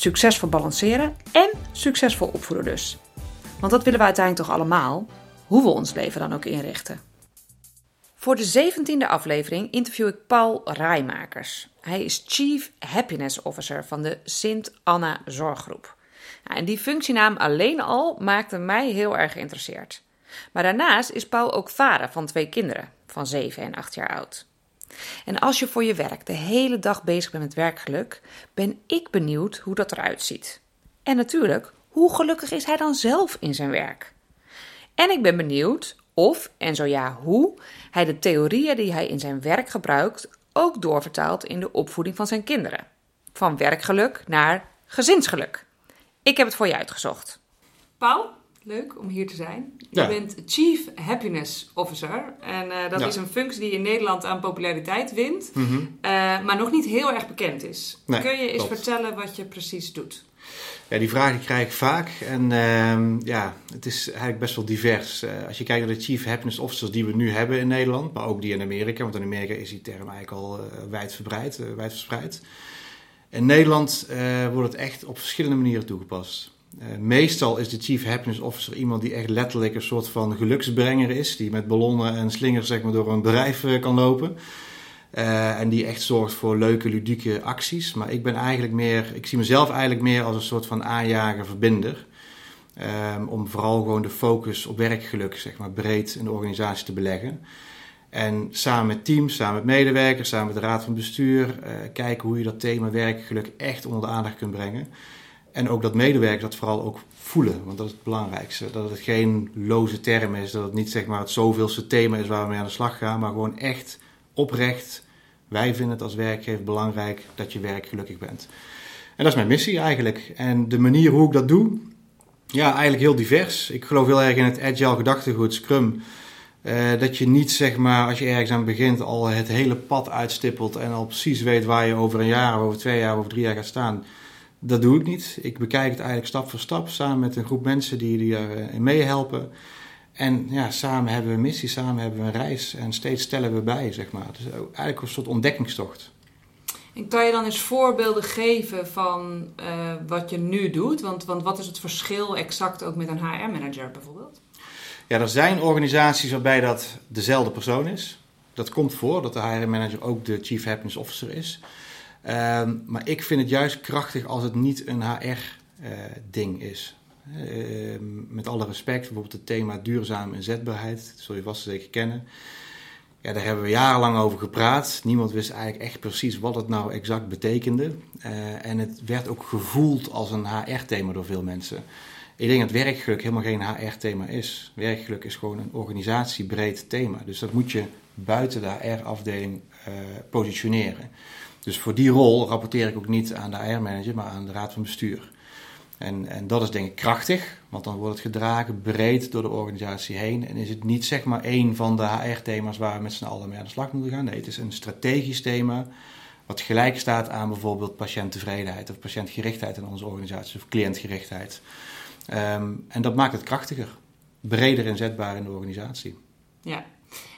Succesvol balanceren en succesvol opvoeden dus. Want dat willen we uiteindelijk toch allemaal, hoe we ons leven dan ook inrichten. Voor de zeventiende aflevering interview ik Paul Rijmakers. Hij is Chief Happiness Officer van de Sint Anna Zorggroep. Nou, en die functienaam alleen al maakte mij heel erg geïnteresseerd. Maar daarnaast is Paul ook vader van twee kinderen, van 7 en 8 jaar oud. En als je voor je werk de hele dag bezig bent met werkgeluk, ben ik benieuwd hoe dat eruit ziet. En natuurlijk, hoe gelukkig is hij dan zelf in zijn werk? En ik ben benieuwd of, en zo ja, hoe, hij de theorieën die hij in zijn werk gebruikt ook doorvertaalt in de opvoeding van zijn kinderen. Van werkgeluk naar gezinsgeluk. Ik heb het voor je uitgezocht. Paul, leuk om hier te zijn. Je bent Chief Happiness Officer. En uh, dat is een functie die in Nederland aan populariteit wint, mm -hmm. uh, maar nog niet heel erg bekend is. Nee, Kun je eens klopt. vertellen wat je precies doet? Ja, die vraag die krijg ik vaak. En uh, ja, het is eigenlijk best wel divers. Uh, als je kijkt naar de Chief Happiness Officers die we nu hebben in Nederland, maar ook die in Amerika, want in Amerika is die term eigenlijk al uh, wijdverbreid, wijdverspreid. In Nederland wordt het echt op verschillende manieren toegepast. Uh, meestal is de Chief Happiness Officer iemand die echt letterlijk een soort van geluksbrenger is. Die met ballonnen en slingers zeg maar, door een bedrijf uh, kan lopen. Uh, en die echt zorgt voor leuke, ludieke acties. Maar ik ben eigenlijk meer, ik zie mezelf eigenlijk meer als een soort van aanjager, verbinder. Um, om vooral gewoon de focus op werkgeluk, zeg maar, breed in de organisatie te beleggen. En samen met teams, samen met medewerkers, samen met de raad van bestuur, kijken hoe je dat thema werkgeluk echt onder de aandacht kunt brengen. En ook dat medewerkers dat vooral ook voelen, want dat is het belangrijkste. Dat het geen loze term is, dat het niet zeg maar het zoveelste thema is waar we mee aan de slag gaan, maar gewoon echt oprecht. Wij vinden het als werkgever belangrijk dat je werk gelukkig bent. En dat is mijn missie eigenlijk. En de manier hoe ik dat doe, ja, eigenlijk heel divers. Ik geloof heel erg in het agile gedachtegoed, Scrum. Uh, dat je niet, zeg maar, als je ergens aan begint, al het hele pad uitstippelt en al precies weet waar je over een jaar, over twee jaar, over drie jaar gaat staan. Dat doe ik niet. Ik bekijk het eigenlijk stap voor stap samen met een groep mensen die, die erin meehelpen. En ja, samen hebben we een missie, samen hebben we een reis en steeds stellen we bij, zeg maar. Dus eigenlijk een soort ontdekkingstocht. En kan je dan eens voorbeelden geven van uh, wat je nu doet? Want, want wat is het verschil exact ook met een HR-manager bijvoorbeeld? Ja, er zijn organisaties waarbij dat dezelfde persoon is. Dat komt voor, dat de HR-manager ook de Chief Happiness Officer is. Um, maar ik vind het juist krachtig als het niet een HR-ding uh, is. Uh, met alle respect, bijvoorbeeld het thema duurzame inzetbaarheid, dat zul je vast zeker kennen. Ja, daar hebben we jarenlang over gepraat. Niemand wist eigenlijk echt precies wat het nou exact betekende. Uh, en het werd ook gevoeld als een HR-thema door veel mensen. Ik denk dat werkgeluk helemaal geen HR-thema is. Werkgeluk is gewoon een organisatiebreed thema. Dus dat moet je buiten de HR-afdeling uh, positioneren. Dus voor die rol rapporteer ik ook niet aan de HR-manager, maar aan de raad van bestuur. En, en dat is denk ik krachtig, want dan wordt het gedragen breed door de organisatie heen. En is het niet zeg maar één van de HR-thema's waar we met z'n allen mee aan de slag moeten gaan. Nee, het is een strategisch thema wat gelijk staat aan bijvoorbeeld patiënttevredenheid of patiëntgerichtheid in onze organisatie of cliëntgerichtheid. Um, en dat maakt het krachtiger, breder inzetbaar in de organisatie. Ja,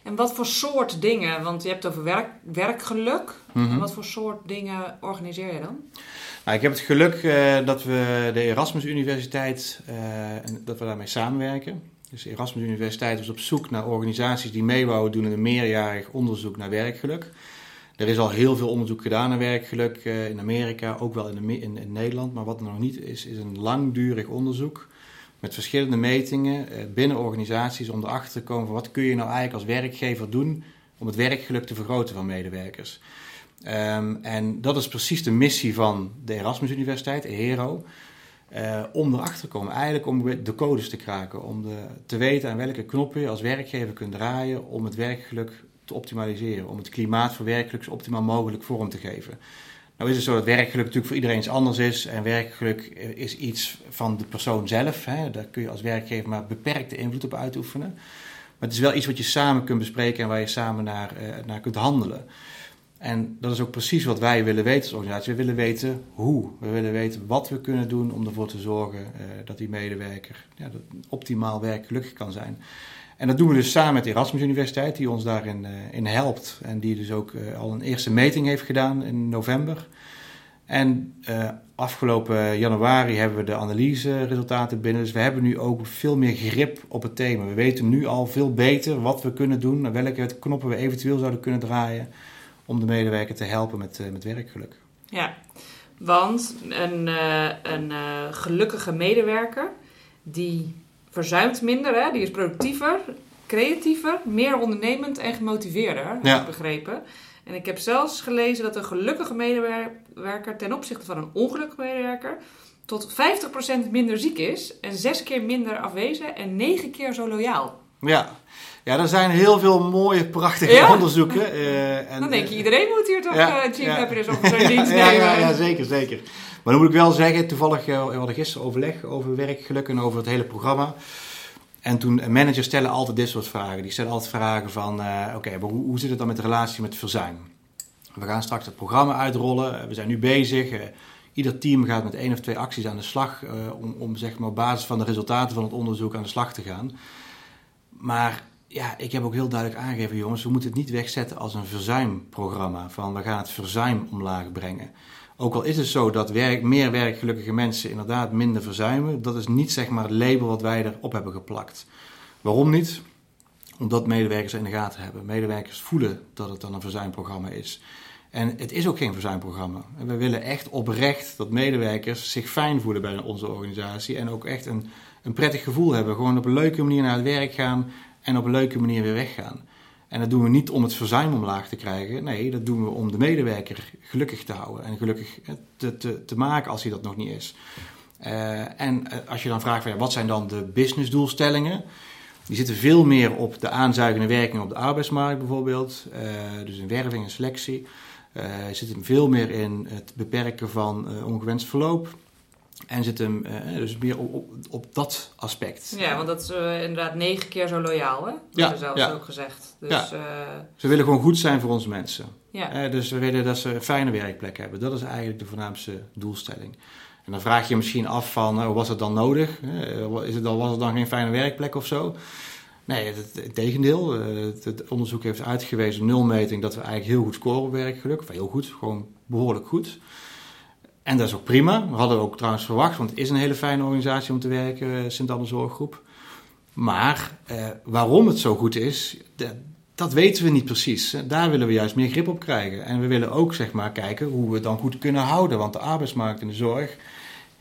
en wat voor soort dingen, want je hebt het over werk, werkgeluk. Mm Wat voor soort dingen organiseer je dan? Nou, ik heb het geluk uh, dat we de Erasmus Universiteit, uh, dat we daarmee samenwerken. Dus de Erasmus Universiteit is op zoek naar organisaties die meebouwen doen in een meerjarig onderzoek naar werkgeluk. Er is al heel veel onderzoek gedaan naar werkgeluk uh, in Amerika, ook wel in, de, in, in, Nederland. Maar wat er nog niet is, is een langdurig onderzoek met verschillende metingen eh, binnen organisaties om erachter te komen van wat kun je nou eigenlijk als werkgever doen om het werkgeluk te vergroten van medewerkers. Um, en dat is precies de missie van de Erasmus Universiteit, EHERO. Uh, om erachter te komen, eigenlijk om de codes te kraken, om te weten aan welke knoppen je als werkgever kunt draaien om het werkgeluk te optimaliseren, om het klimaat voor werkgeluk zo optimaal mogelijk vorm te geven. Nou is het zo dat werkgeluk natuurlijk voor iedereen iets anders is. En werkgeluk is iets van de persoon zelf. Hè. Daar kun je als werkgever maar beperkte invloed op uitoefenen. Maar het is wel iets wat je samen kunt bespreken en waar je samen naar, naar kunt handelen. En dat is ook precies wat wij willen weten als organisatie. We willen weten hoe. We willen weten wat we kunnen doen om ervoor te zorgen uh, dat die medewerker ja, optimaal werkgelukkig kan zijn. En dat doen we dus samen met de Erasmus Universiteit, die ons daarin uh, in helpt. En die dus ook uh, al een eerste meting heeft gedaan in november. En afgelopen januari hebben we de analyseresultaten binnen. Dus we hebben nu ook veel meer grip op het thema. We weten nu al veel beter wat we kunnen doen, en welke knoppen we eventueel zouden kunnen draaien om de medewerker te helpen met, met werkgeluk. Ja, want een, een gelukkige medewerker die verzuimt minder, hè? die is productiever, creatiever, meer ondernemend en gemotiveerder, heb ja. ik begrepen. En ik heb zelfs gelezen dat een gelukkige medewerker ten opzichte van een ongelukkige medewerker tot 50% minder ziek is en zes keer minder afwezen en negen keer zo loyaal. Ja, ja, er zijn heel veel mooie, prachtige onderzoeken. Uh, en, dan denk je, iedereen moet hier toch ja, uh, Chief ja. Happiness dienst nemen. Ja, ja, zeker, zeker. Maar dan moet ik wel zeggen, toevallig uh, we hadden gisteren overleg over werkgeluk en over het hele programma. En toen, managers stellen altijd dit soort vragen. Die stellen altijd vragen van, oké, maar hoe, hoe zit het dan met de relatie met verzuim? We gaan straks het programma uitrollen. We zijn nu bezig. ieder team gaat met één of twee acties aan de slag om, om zeg maar, op basis van de resultaten van het onderzoek aan de slag te gaan. Maar ja, ik heb ook heel duidelijk aangegeven, jongens, we moeten het niet wegzetten als een verzuimprogramma. Van we gaan het verzuim omlaag brengen. Ook al is het zo dat werk, meer werkgelukkige mensen inderdaad minder verzuimen, dat is niet zeg maar het label wat wij erop hebben geplakt. Waarom niet? Omdat medewerkers in de gaten hebben. Medewerkers voelen dat het dan een verzuimprogramma is. En het is ook geen verzuimprogramma. we willen echt oprecht dat medewerkers zich fijn voelen bij onze organisatie en ook echt een, een prettig gevoel hebben. Gewoon op een leuke manier naar het werk gaan en op een leuke manier weer weggaan. En dat doen we niet om het verzuim omlaag te krijgen. Nee, dat doen we om de medewerker gelukkig te houden en gelukkig te, te, te maken als hij dat nog niet is. Uh, en eh, als je dan vraagt, van, ja, wat zijn dan de businessdoelstellingen? Die zitten veel meer op de aanzuigende werking op de arbeidsmarkt bijvoorbeeld. Uh, dus in werving en selectie. Uh, zitten veel meer in het beperken van ongewenst verloop. En zit hem uh, dus meer op, op, op, dat aspect. Ja, want dat is uh, inderdaad negen keer zo loyaal, hè? Dat ja, zelfs ja. ook gezegd. Dus, ja. Uh, ze willen gewoon goed zijn voor onze mensen. Ja. dus we willen dat ze een fijne werkplek hebben. Dat is eigenlijk de voornaamste doelstelling. En dan vraag je je misschien af van, was het dan nodig? is het dan, was het dan geen fijne werkplek of zo? Nee, het, het tegendeel. Het, het, onderzoek heeft uitgewezen, nulmeting, dat we eigenlijk heel goed scoren op werkgeluk. Heel goed, gewoon behoorlijk goed. En dat is ook prima. We hadden ook trouwens verwacht, want het is een hele fijne organisatie om te werken, eh, Sint-Anne Zorggroep. Maar eh, waarom het zo goed is, dat, weten we niet precies. Daar willen we juist meer grip op krijgen. En we willen ook zeg maar, kijken hoe we het dan goed kunnen houden. Want de arbeidsmarkt en de zorg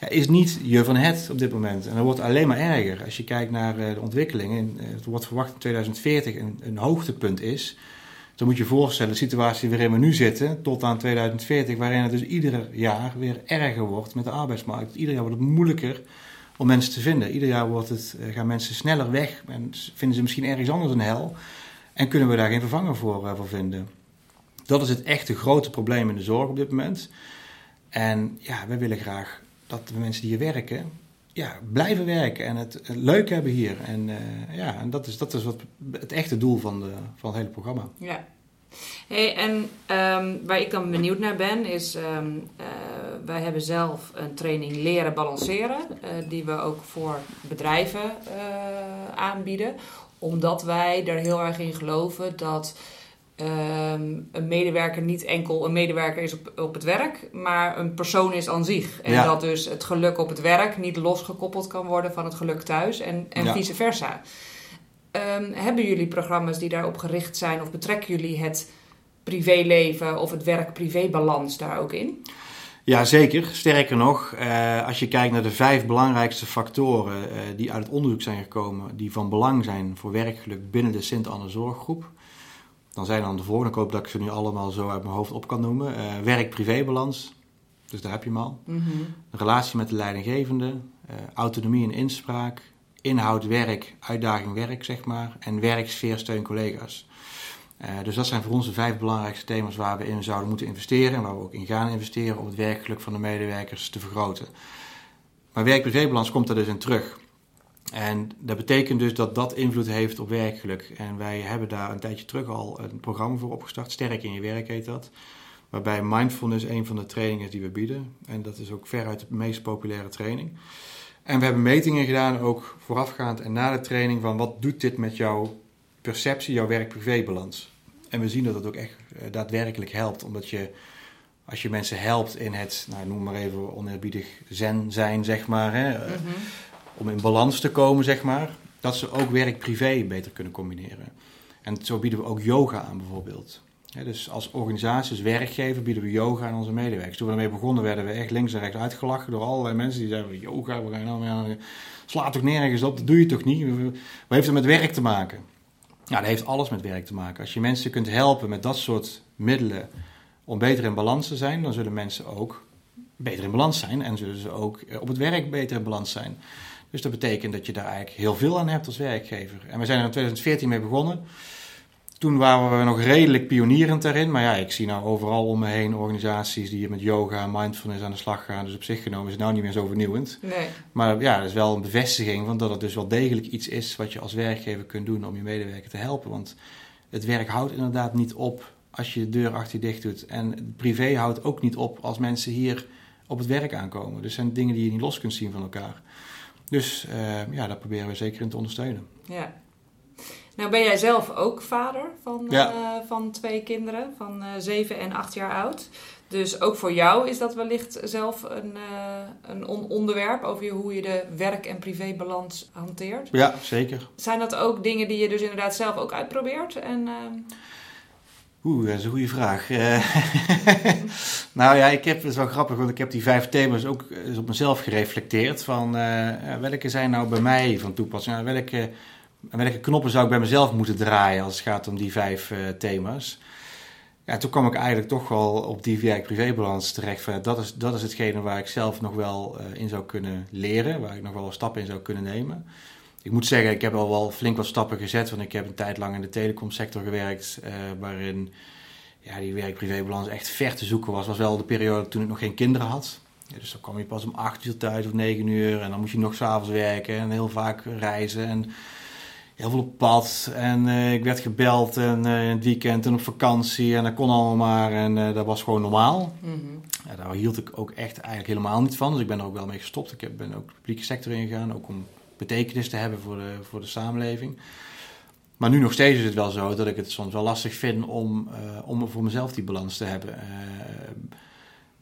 is niet je van het op dit moment. En dat wordt alleen maar erger. Als je kijkt naar uh, de ontwikkelingen. Het wordt verwacht dat 2040 een, een hoogtepunt is. Dan moet je je voorstellen, de situatie waarin we nu zitten, tot aan 2040, waarin het dus ieder jaar weer erger wordt met de arbeidsmarkt. Ieder jaar wordt het moeilijker om mensen te vinden. Ieder jaar wordt het, eh, gaan mensen sneller weg en vinden ze misschien ergens anders een hel. En kunnen we daar geen vervanger voor, uh, voor vinden. Dat is het echte grote probleem in de zorg op dit moment. En ja, wij willen graag dat de mensen die hier werken, ja, blijven werken en het, leuk hebben hier. En uh, ja, en dat is, dat is wat het echte doel van, de, van het hele programma. Ja. Hey, en um, waar ik dan benieuwd naar ben, is um, wij hebben zelf een training leren balanceren, uh, die we ook voor bedrijven aanbieden. Omdat wij er heel erg in geloven dat um, een medewerker niet enkel een medewerker is op, op het werk, maar een persoon is aan zich. En dat dus het geluk op het werk niet losgekoppeld kan worden van het geluk thuis en, en vice versa. Um, hebben jullie programma's die daarop gericht zijn of betrekken jullie het privéleven of het werk-privé-balans daar ook in? Ja, zeker. Sterker nog, uh, als je kijkt naar de vijf belangrijkste factoren uh, die uit het onderzoek zijn gekomen, die van belang zijn voor werkgeluk binnen de Sint-Anne Zorggroep, dan zijn dan de volgende. Ik hoop dat ik ze nu allemaal zo uit mijn hoofd op kan noemen. Uh, Werk-privébalans. Dus daar heb je hem al. Mm -hmm. Relatie met de leidinggevende. Uh, autonomie en inspraak. Inhoud werk, uitdaging werk, zeg maar. En werksfeer, steun collega's. dus dat zijn voor ons de vijf belangrijkste thema's waar we in zouden moeten investeren en waar we ook in gaan investeren om het werkgeluk van de medewerkers te vergroten. Maar werk-privébalans komt er dus in terug. En dat betekent dus dat dat invloed heeft op werkgeluk. En wij hebben daar een tijdje terug al een programma voor opgestart. Sterk in je werk heet dat. Waarbij mindfulness een van de trainingen is die we bieden. En dat is ook veruit de meest populaire training. En we hebben metingen gedaan, ook voorafgaand en na de training, van wat doet dit met jouw perceptie, jouw werk-privé-balans. En we zien dat het ook echt eh, daadwerkelijk helpt, omdat je, als je mensen helpt in het, nou, noem maar even oneerbiedig zen zijn, zeg maar, hè, eh, mhm. Om in balans te komen, zeg maar, dat ze ook werk-privé beter kunnen combineren. En zo bieden we ook yoga aan bijvoorbeeld dus als organisatie, als werkgever bieden we yoga aan onze medewerkers. Toen we ermee begonnen werden we echt links en rechts uitgelachen door allerlei mensen die zeiden yoga, we gaan nou weer sla toch nergens op, dat doe je toch niet. Wat heeft het met werk te maken? Ja, dat heeft alles met werk te maken. Als je mensen kunt helpen met dat soort middelen om beter in balans te zijn, dan zullen mensen ook beter in balans zijn en zullen ze ook op het werk beter in balans zijn. Dus dat betekent dat je daar eigenlijk heel veel aan hebt als werkgever. En we zijn er in 2014 mee begonnen. Toen waren we nog redelijk pionierend daarin. Maar ja, ik zie nou overal om me heen organisaties die met yoga en mindfulness aan de slag gaan. Dus op zich genomen is het nou niet meer zo vernieuwend. Nee. Maar ja, dat is wel een bevestiging van dat het dus wel degelijk iets is wat je als werkgever kunt doen om je medewerker te helpen. Want het werk houdt inderdaad niet op als je de deur achter je dicht doet. En privé houdt ook niet op als mensen hier op het werk aankomen. Dus zijn dingen die je niet los kunt zien van elkaar. Dus uh, ja, daar proberen we zeker in te ondersteunen. Ja, nou ben jij zelf ook vader van, eh, van twee kinderen van uh, zeven en acht jaar oud. Dus ook voor jou is dat wellicht zelf een, uh, een onderwerp over hoe je de werk- en privébalans hanteert. Ja, zeker. Zijn dat ook dingen die je dus inderdaad zelf ook uitprobeert? En, Oeh, dat is een goede vraag. nou ja, ik heb, het is wel grappig, want ik heb die vijf thema's ook eens op mezelf gereflecteerd. Van welke zijn nou bij mij van toepassing? welke welke knoppen zou ik bij mezelf moeten draaien als het gaat om die vijf thema's? Ja, toen kwam ik eigenlijk toch wel op die werk-privébalans terecht. Van, dat, is, dat is hetgene waar ik zelf nog wel in zou kunnen leren, waar ik nog wel stappen in zou kunnen nemen. Ik moet zeggen, ik heb al wel flink wat stappen gezet, want ik heb een tijd lang in de telecomsector gewerkt, uh, waarin ja, die werk-privébalans echt ver te zoeken was. was wel de periode toen ik nog geen kinderen had. Ja, dus dan kwam je pas om acht uur thuis of negen uur en dan moest je nog s'avonds werken en heel vaak reizen. En heel veel op pad. En uh, ik werd gebeld en, uh, in het weekend en op vakantie. En dat kon allemaal maar. En uh, dat was gewoon normaal. Mm -hmm. ja, daar hield ik ook echt eigenlijk helemaal niet van. Dus ik ben er ook wel mee gestopt. Ik heb, ben ook de publieke sector ingegaan. Ook om betekenis te hebben voor de, voor de samenleving. Maar nu nog steeds is het wel zo dat ik het soms wel lastig vind om, om voor mezelf die balans te hebben.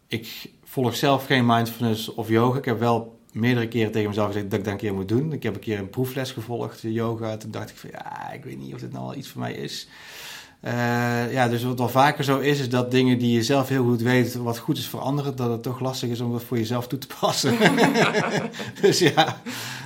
ik volg zelf geen mindfulness of yoga. Ik heb wel meerdere keren tegen mezelf gezegd dat ik dat een keer moet doen. Ik heb een keer een proefles gevolgd, yoga. Toen dacht ik van ja, ik weet niet of dit nou wel iets voor mij is. Uh, ja, dus wat wel vaker zo is, is dat dingen die je zelf heel goed weet wat goed is voor anderen, dat het toch lastig is om dat voor jezelf toe te passen. dus ja,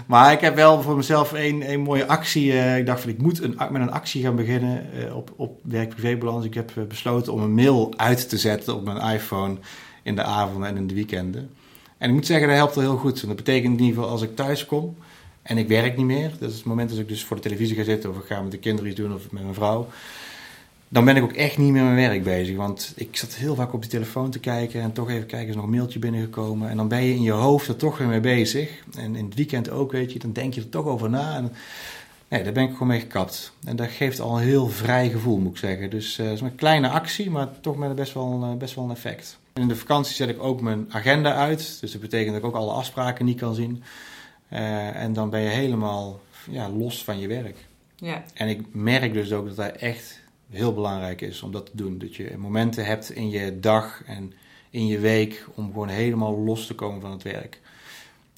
maar ik heb wel voor mezelf een, een mooie actie. Uh, ik dacht van ik moet een, met een actie gaan beginnen uh, op, op werk-privébalans. Ik heb besloten om een mail uit te zetten op mijn iPhone in de avonden en in de weekenden. En ik moet zeggen, dat helpt wel heel goed. dat betekent in ieder geval als ik thuis kom en ik werk niet meer. Dat is het moment dat ik dus voor de televisie ga zitten of ik ga met de kinderen iets doen of met mijn vrouw. Dan ben ik ook echt niet meer met mijn werk bezig. Want ik zat heel vaak op die telefoon te kijken en toch even kijken, is nog een mailtje binnengekomen. En dan ben je in je hoofd er toch weer mee bezig. En in het weekend ook, weet je, dan denk je er toch over na. En nee, daar ben ik gewoon mee gekapt. En dat geeft al een heel vrij gevoel, moet ik zeggen. Dus uh, het is een kleine actie, maar toch met best wel, uh, best wel een effect. In de vakantie zet ik ook mijn agenda uit. Dus dat betekent dat ik ook alle afspraken niet kan zien. Uh, en dan ben je helemaal ja, los van je werk. Ja. En ik merk dus ook dat dat echt heel belangrijk is om dat te doen. Dat je momenten hebt in je dag en in je week om gewoon helemaal los te komen van het werk.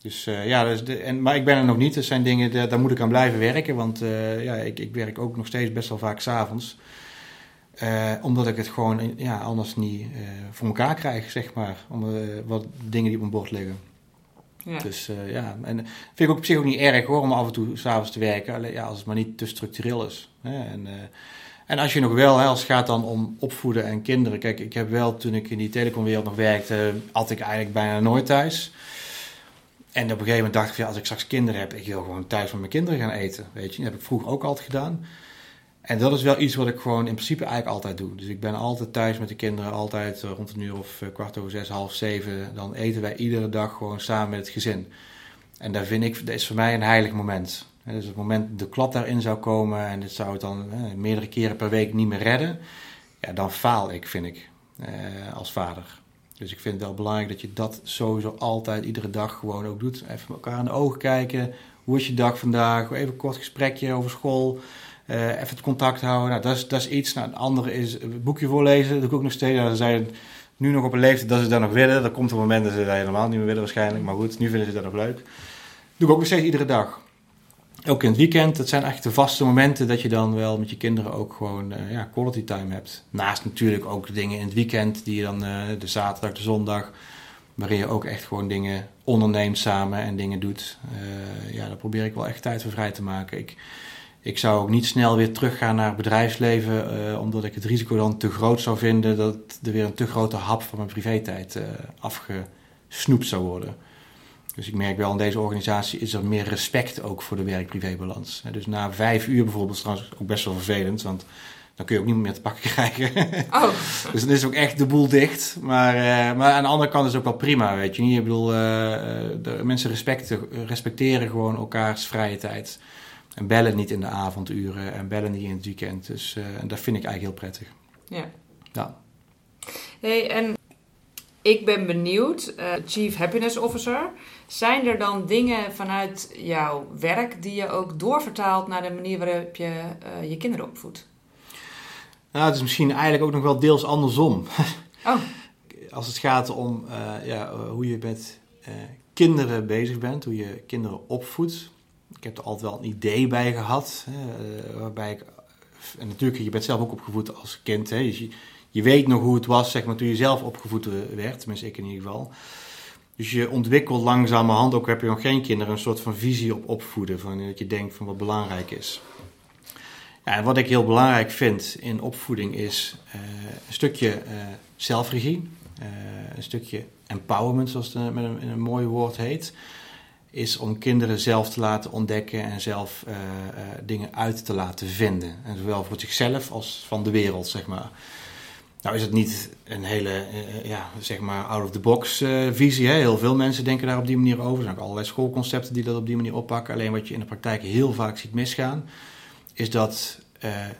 Dus uh, ja, dus de, en, maar ik ben er nog niet. Dat zijn dingen, daar, daar moet ik aan blijven werken. Want uh, ja, ik, ik werk ook nog steeds best wel vaak s'avonds. Uh, omdat ik het gewoon ja, anders niet voor elkaar krijg, zeg maar. Om, wat dingen die op mijn bord liggen. Ja. Dus ja, en vind ik ook op zich ook niet erg hoor, om af en toe s'avonds te werken. Alleen, ja, als het maar niet te structureel is. Hè. En, en als je nog wel, hè, als het gaat dan om opvoeden en kinderen. Kijk, ik heb wel, toen ik in die telecomwereld nog werkte, had ik eigenlijk bijna nooit thuis. En op een gegeven moment dacht ik, ja, als ik straks kinderen heb, ik wil gewoon thuis met mijn kinderen gaan eten. Weet je, dat heb ik vroeger ook altijd gedaan. En dat is wel iets wat ik gewoon in principe eigenlijk altijd doe. Dus ik ben altijd thuis met de kinderen, altijd eh, rond een uur of eh, kwart over zes, half zeven. Dan eten wij iedere dag gewoon samen met het gezin. En daar vind ik, dat is voor mij een heilig moment. Dus het moment de klap daarin zou komen en dit zou het dan meerdere keren per week niet meer redden, ja, dan faal ik, vind ik, eh, als vader. Dus ik vind het wel belangrijk dat je dat sowieso altijd, iedere dag gewoon ook doet. Even elkaar in de ogen kijken. Hoe is je dag vandaag? Even een kort gesprekje over school. Uh, even het contact houden. Nou, dat is, dat is iets. Nou, een andere is het boekje voorlezen. Dat doe ik ook nog steeds. Nou, zijn nu nog op een leeftijd dat ze dat nog willen. Er komt een moment dat ze dat helemaal niet meer willen waarschijnlijk. Maar goed, nu vinden ze dat nog leuk. Dat doe ik ook nog steeds iedere dag. Ook in het weekend. Dat zijn eigenlijk de vaste momenten dat je dan wel met je kinderen ook gewoon uh, ja, quality time hebt. Naast natuurlijk ook dingen in het weekend. Die je dan uh, de zaterdag, de zondag. Waarin je ook echt gewoon dingen onderneemt samen en dingen doet. ja, daar probeer ik wel echt tijd voor vrij te maken. Ik, ik zou ook niet snel weer teruggaan naar het bedrijfsleven, omdat ik het risico dan te groot zou vinden dat er weer een te grote hap van mijn privé-tijd afgesnoept zou worden. Dus ik merk wel in deze organisatie is er meer respect ook voor de werk-privé-balans. Dus na vijf uur bijvoorbeeld is trouwens ook best wel vervelend, want dan kun je ook niet meer te pakken krijgen. Oh. dus dan is ook echt de boel dicht. Maar, uh, maar aan de andere kant is het ook wel prima, weet je niet. Ik bedoel, de mensen respecteren gewoon elkaars vrije tijd. En bellen niet in de avonduren en bellen niet in het weekend. Dus uh, dat vind ik eigenlijk heel prettig. Ja. ja. Hey, en ik ben benieuwd, Chief Happiness Officer. Zijn er dan dingen vanuit jouw werk die je ook doorvertaalt naar de manier waarop je uh, je kinderen opvoedt? Nou, het is misschien eigenlijk ook nog wel deels andersom. Oh. Als het gaat om ja, hoe je met kinderen bezig bent, hoe je kinderen opvoedt ik heb er altijd wel een idee bij gehad. Hè, eh, waarbij ik. En natuurlijk, je bent zelf ook opgevoed als kind. Hè, dus je, je weet nog hoe het was zeg maar, toen je zelf opgevoed werd. Tenminste, ik in ieder geval. Dus je ontwikkelt langzamerhand, ook heb je nog geen kinderen, een soort van visie op opvoeden. Van, dat je denkt van wat belangrijk is. Ja, wat ik heel belangrijk vind in opvoeding is uh, een stukje uh, zelfregie. Een stukje empowerment, zoals het met een, een mooi woord heet is om kinderen zelf te laten ontdekken en zelf dingen uit te laten vinden. En zowel voor zichzelf als van de wereld, zeg maar. Nou is het niet een hele, uh, ja, zeg maar, out-of-the-box visie. Hè? Heel veel mensen denken daar op die manier over. Er zijn ook allerlei schoolconcepten die dat op die manier oppakken. Alleen wat je in de praktijk heel vaak ziet misgaan, is dat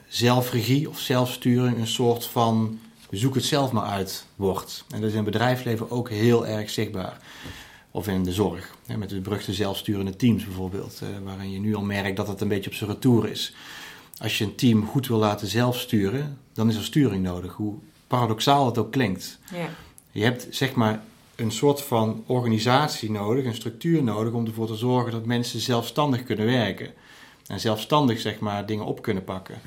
zelfregie of zelfsturing een soort van zoek het zelf maar uit wordt. En dat is in het bedrijfsleven ook heel erg zichtbaar of in de zorg. Met de beruchte zelfsturende teams bijvoorbeeld, eh, waarin je nu al merkt dat het een beetje op zijn retour is. Als je een team goed wil laten zelfsturen, dan is er sturing nodig, hoe paradoxaal het ook klinkt. Ja. Je hebt zeg maar een soort van organisatie nodig, een structuur nodig om ervoor te zorgen dat mensen zelfstandig kunnen werken. En zelfstandig zeg maar dingen op kunnen pakken.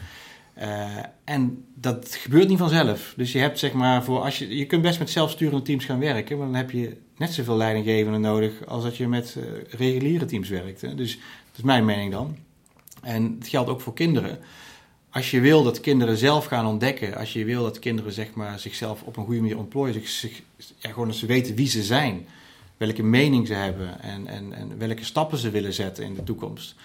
Uh, en dat gebeurt niet vanzelf. Dus je hebt zeg maar voor als je, je kunt best met zelfsturende teams gaan werken, maar dan heb je net zoveel leidinggevenden nodig als dat je met uh, reguliere teams werkt. Hè. Dus dat is mijn mening dan. En het geldt ook voor kinderen. Als je wil dat kinderen zelf gaan ontdekken, als je wil dat kinderen zeg maar, zichzelf op een goede manier ontplooien, zich, ja, gewoon dat ze weten wie ze zijn, welke mening ze hebben en, en, en welke stappen ze willen zetten in de toekomst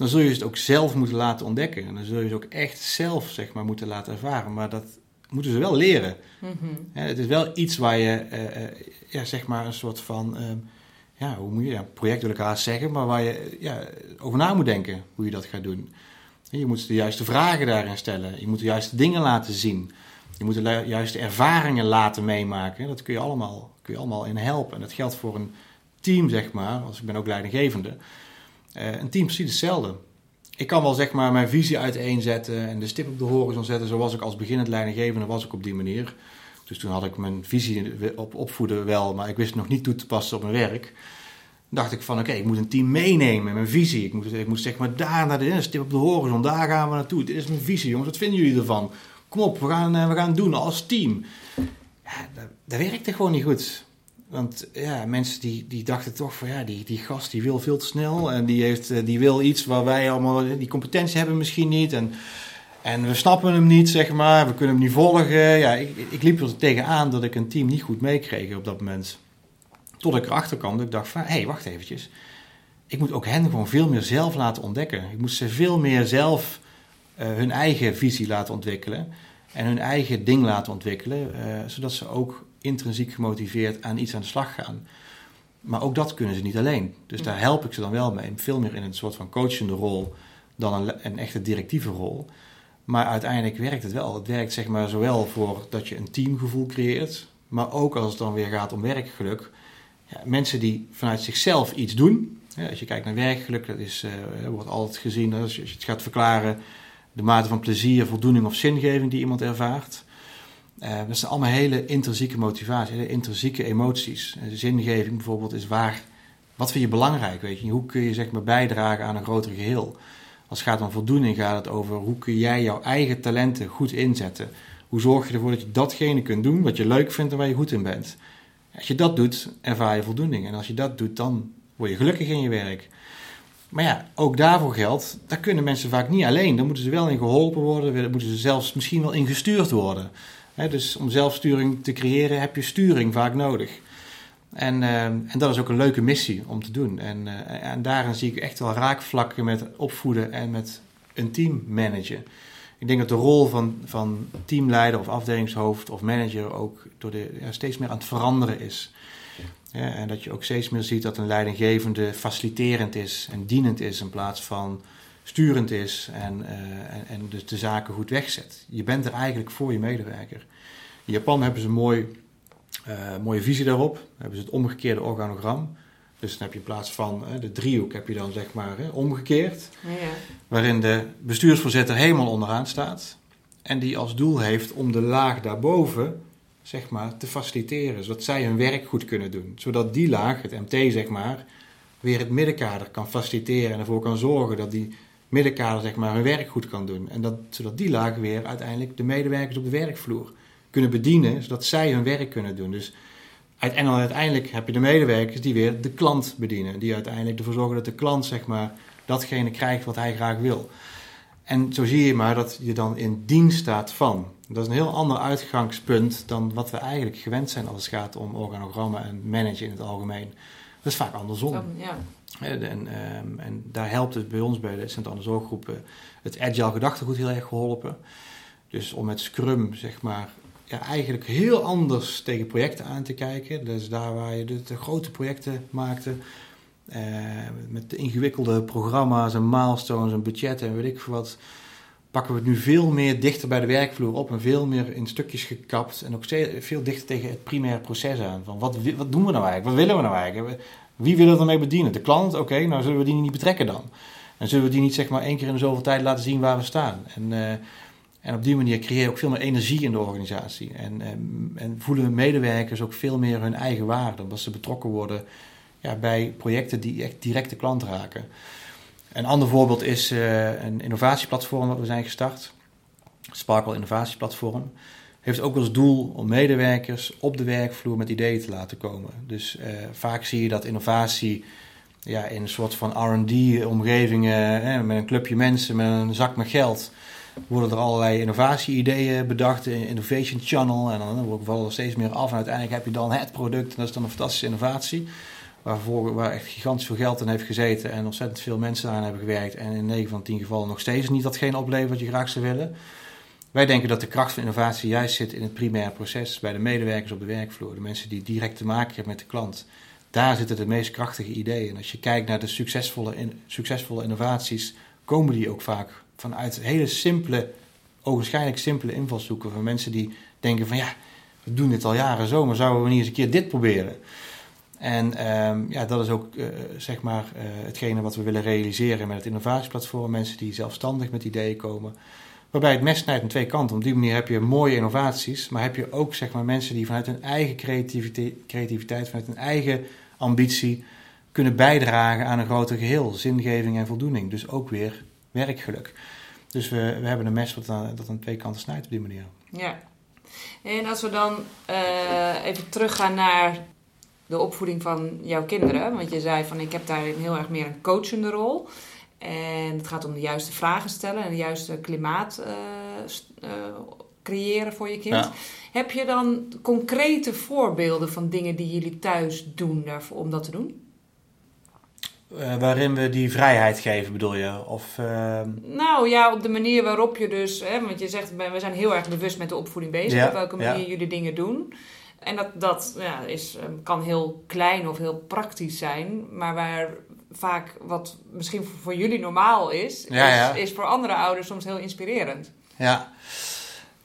dan zul je het ook zelf moeten laten ontdekken. En dan zul je het ook echt zelf zeg maar, moeten laten ervaren. Maar dat moeten ze wel leren. Mm het is wel iets waar je, uh, ja, zeg maar, een soort van, uh, ja, hoe moet je, ja, project wil ik haast zeggen, maar waar je ja, over na moet denken hoe je dat gaat doen. Je moet de juiste vragen daarin stellen. Je moet de juiste dingen laten zien. Je moet de juiste ervaringen laten meemaken. Dat kun je allemaal, kun je allemaal in helpen. En dat geldt voor een team, zeg maar. Als ik ben ook leidinggevende. Uh, een team precies hetzelfde. Ik kan wel zeg maar mijn visie uiteenzetten en de stip op de horizon zetten. Zoals ik als beginnend leidinggevende was ik op die manier. Dus toen had ik mijn visie op opvoeden wel, maar ik wist nog niet toe te passen op mijn werk. Dacht ik van oké, ik moet een team meenemen, mijn visie. Ik moet, ik moet zeg maar daar naar de stip op de horizon, daar gaan we naartoe. Dit is mijn visie jongens, wat vinden jullie ervan? Kom op, we gaan, eh, we gaan het doen als team. Ja, dat, dat werkte gewoon niet goed. Want ja, mensen die, die dachten toch van ja, die, die gast die wil veel te snel en die, heeft, eh, die wil iets waar wij allemaal die competentie hebben misschien niet. En, en we snappen hem niet, zeg maar, we kunnen hem niet volgen. Ja, ik, ik liep er tegenaan dat ik een team niet goed meekreeg op dat moment. Tot ik erachter kwam dat ik dacht van hé, hey, wacht eventjes. Ik moet ook hen gewoon veel meer zelf laten ontdekken. Ik moet ze veel meer zelf hun eigen visie laten ontwikkelen en hun eigen ding laten ontwikkelen, zodat ze ook intrinsiek gemotiveerd aan iets aan de slag gaan. Maar ook dat kunnen ze niet alleen. Dus daar help ik ze dan wel mee. Veel meer in een soort van coachende rol dan een, een echte directieve rol. Maar uiteindelijk werkt het wel. Het werkt zeg maar zowel voor dat je een teamgevoel creëert, maar ook als het dan weer gaat om werkgeluk. Mensen die vanuit zichzelf iets doen. als je kijkt naar werkgeluk, dat is, uh, wordt altijd gezien als je, het gaat verklaren de mate van plezier, voldoening of zingeving die iemand ervaart. Uh, dat zijn allemaal hele intrinsieke motivaties, hele intrinsieke emoties. Uh, zingeving bijvoorbeeld is waar, wat vind je belangrijk, weet je? Hoe kun je zeg maar bijdragen aan een groter geheel? Als het gaat om voldoening gaat het over hoe kun jij jouw eigen talenten goed inzetten. Hoe zorg je ervoor dat je datgene kunt doen wat je leuk vindt en waar je goed in bent. Als je dat doet, ervaar je voldoening. En als je dat doet, dan word je gelukkig in je werk. Maar ja, ook daarvoor geldt, daar kunnen mensen vaak niet alleen. Daar moeten ze wel in geholpen worden, daar moeten ze zelfs misschien wel in gestuurd worden dus om zelfsturing te creëren heb je sturing vaak nodig. En, uh, en dat is ook een leuke missie om te doen. En, uh, en daarin zie ik echt wel raakvlakken met opvoeden en met een team managen. Ik denk dat de rol van, van teamleider of afdelingshoofd of manager ook door de, ja, steeds meer aan het veranderen is. En dat je ook steeds meer ziet dat een leidinggevende faciliterend is en dienend is in plaats van sturend is en, uh, en, en dus de zaken goed wegzet. Je bent er eigenlijk voor je medewerker. In Japan hebben ze een mooi, uh, mooie visie daarop. Hebben ze het omgekeerde organogram. Dus dan heb je in plaats van de driehoek heb je dan zeg maar omgekeerd. Ja. Waarin de bestuursvoorzitter helemaal onderaan staat. En die als doel heeft om de laag daarboven zeg maar, te faciliteren. Zodat zij hun werk goed kunnen doen. Zodat die laag, het MT zeg maar, weer het middenkader kan faciliteren. En ervoor kan zorgen dat die middenkader zeg maar, hun werk goed kan doen. En dat, zodat die laag weer uiteindelijk de medewerkers op de werkvloer kunnen bedienen, zodat zij hun werk kunnen doen. Dus uiteindelijk heb je de medewerkers die weer de klant bedienen. Die uiteindelijk ervoor zorgen dat de klant zeg maar, datgene krijgt wat hij graag wil. En zo zie je maar dat je dan in dienst staat van. Dat is een heel ander uitgangspunt dan wat we eigenlijk gewend zijn als het gaat om organogrammen en managen in het algemeen. Dat is vaak andersom. Ja. En, ehm, en, daar helpt het bij ons bij de Sint-Anne Zorggroep het agile gedachtegoed heel erg geholpen. Dus om met Scrum, zeg maar, ja, eigenlijk heel anders tegen projecten aan te kijken. Dus daar waar je de, grote projecten maakte, uh, met de ingewikkelde programma's en milestones en budgetten en weet ik veel wat, pakken we het nu veel meer dichter bij de werkvloer op en veel meer in stukjes gekapt en ook veel dichter tegen het primaire proces aan. Van wat, wat doen we nou eigenlijk? Wat willen we nou eigenlijk? Wie willen we ermee bedienen? De klant? Oké, nou zullen we die niet betrekken dan? En zullen we die niet zeg maar één keer in de zoveel tijd laten zien waar we staan? En, uh, en op die manier creëer je ook veel meer energie in de organisatie. En, en, en voelen medewerkers ook veel meer hun eigen waarde, omdat ze betrokken worden ja, bij projecten die echt direct de klant raken. Een ander voorbeeld is uh, een innovatieplatform dat we zijn gestart. Sparkle Innovatieplatform heeft ook als doel om medewerkers op de werkvloer met ideeën te laten komen. Dus uh, vaak zie je dat innovatie ja, in een soort van RD-omgevingen, met een clubje mensen, met een zak met geld, worden er allerlei innovatie-ideeën bedacht, in Innovation Channel. En dan vallen er steeds meer af. En uiteindelijk heb je dan het product, en dat is dan een fantastische innovatie. Waarvoor, waar echt gigantisch veel geld in heeft gezeten en ontzettend veel mensen aan hebben gewerkt. En in 9 van 10 gevallen nog steeds niet datgene oplevert wat je graag zou willen. Wij denken dat de kracht van innovatie juist zit in het primaire proces, bij de medewerkers op de werkvloer, de mensen die direct te maken hebben met de klant. Daar zitten de meest krachtige ideeën. En als je kijkt naar de succesvolle, succesvolle innovaties, komen die ook vaak vanuit hele simpele, ogenschijnlijk simpele invalshoeken van mensen die denken van ja, we doen dit al jaren zo, maar zouden we niet eens een keer dit proberen? En ehm, ja, dat is ook uh, zeg maar uh, hetgene wat we willen realiseren met het innovatieplatform. Mensen die zelfstandig met ideeën komen. Waarbij het mes snijdt aan twee kanten. Op die manier heb je mooie innovaties, maar heb je ook zeg maar, mensen die vanuit hun eigen creativiteit, creativiteit, vanuit hun eigen ambitie kunnen bijdragen aan een groter geheel. Zingeving en voldoening. Dus ook weer werkgeluk. Dus we, we hebben een mes wat aan, dat aan twee kanten snijdt op die manier. Ja. En als we dan uh, even teruggaan naar de opvoeding van jouw kinderen. Want je zei van ik heb daarin heel erg meer een coachende rol. En het gaat om de juiste vragen stellen en de juiste klimaat uh, uh, creëren voor je kind. Heb je dan concrete voorbeelden van dingen die jullie thuis doen daarvoor, om dat te doen? Uh, waarin we die vrijheid geven, bedoel je? Of, uh... Nou ja, op de manier waarop je dus, hè, want je zegt, we zijn heel erg bewust met de opvoeding bezig, ja, op welke manier jullie dingen doen. En dat, dat ja, is, ehm, kan heel klein of heel praktisch zijn, maar waar vaak wat misschien voor jullie normaal is, is, is, voor andere ouders soms heel inspirerend. Ja.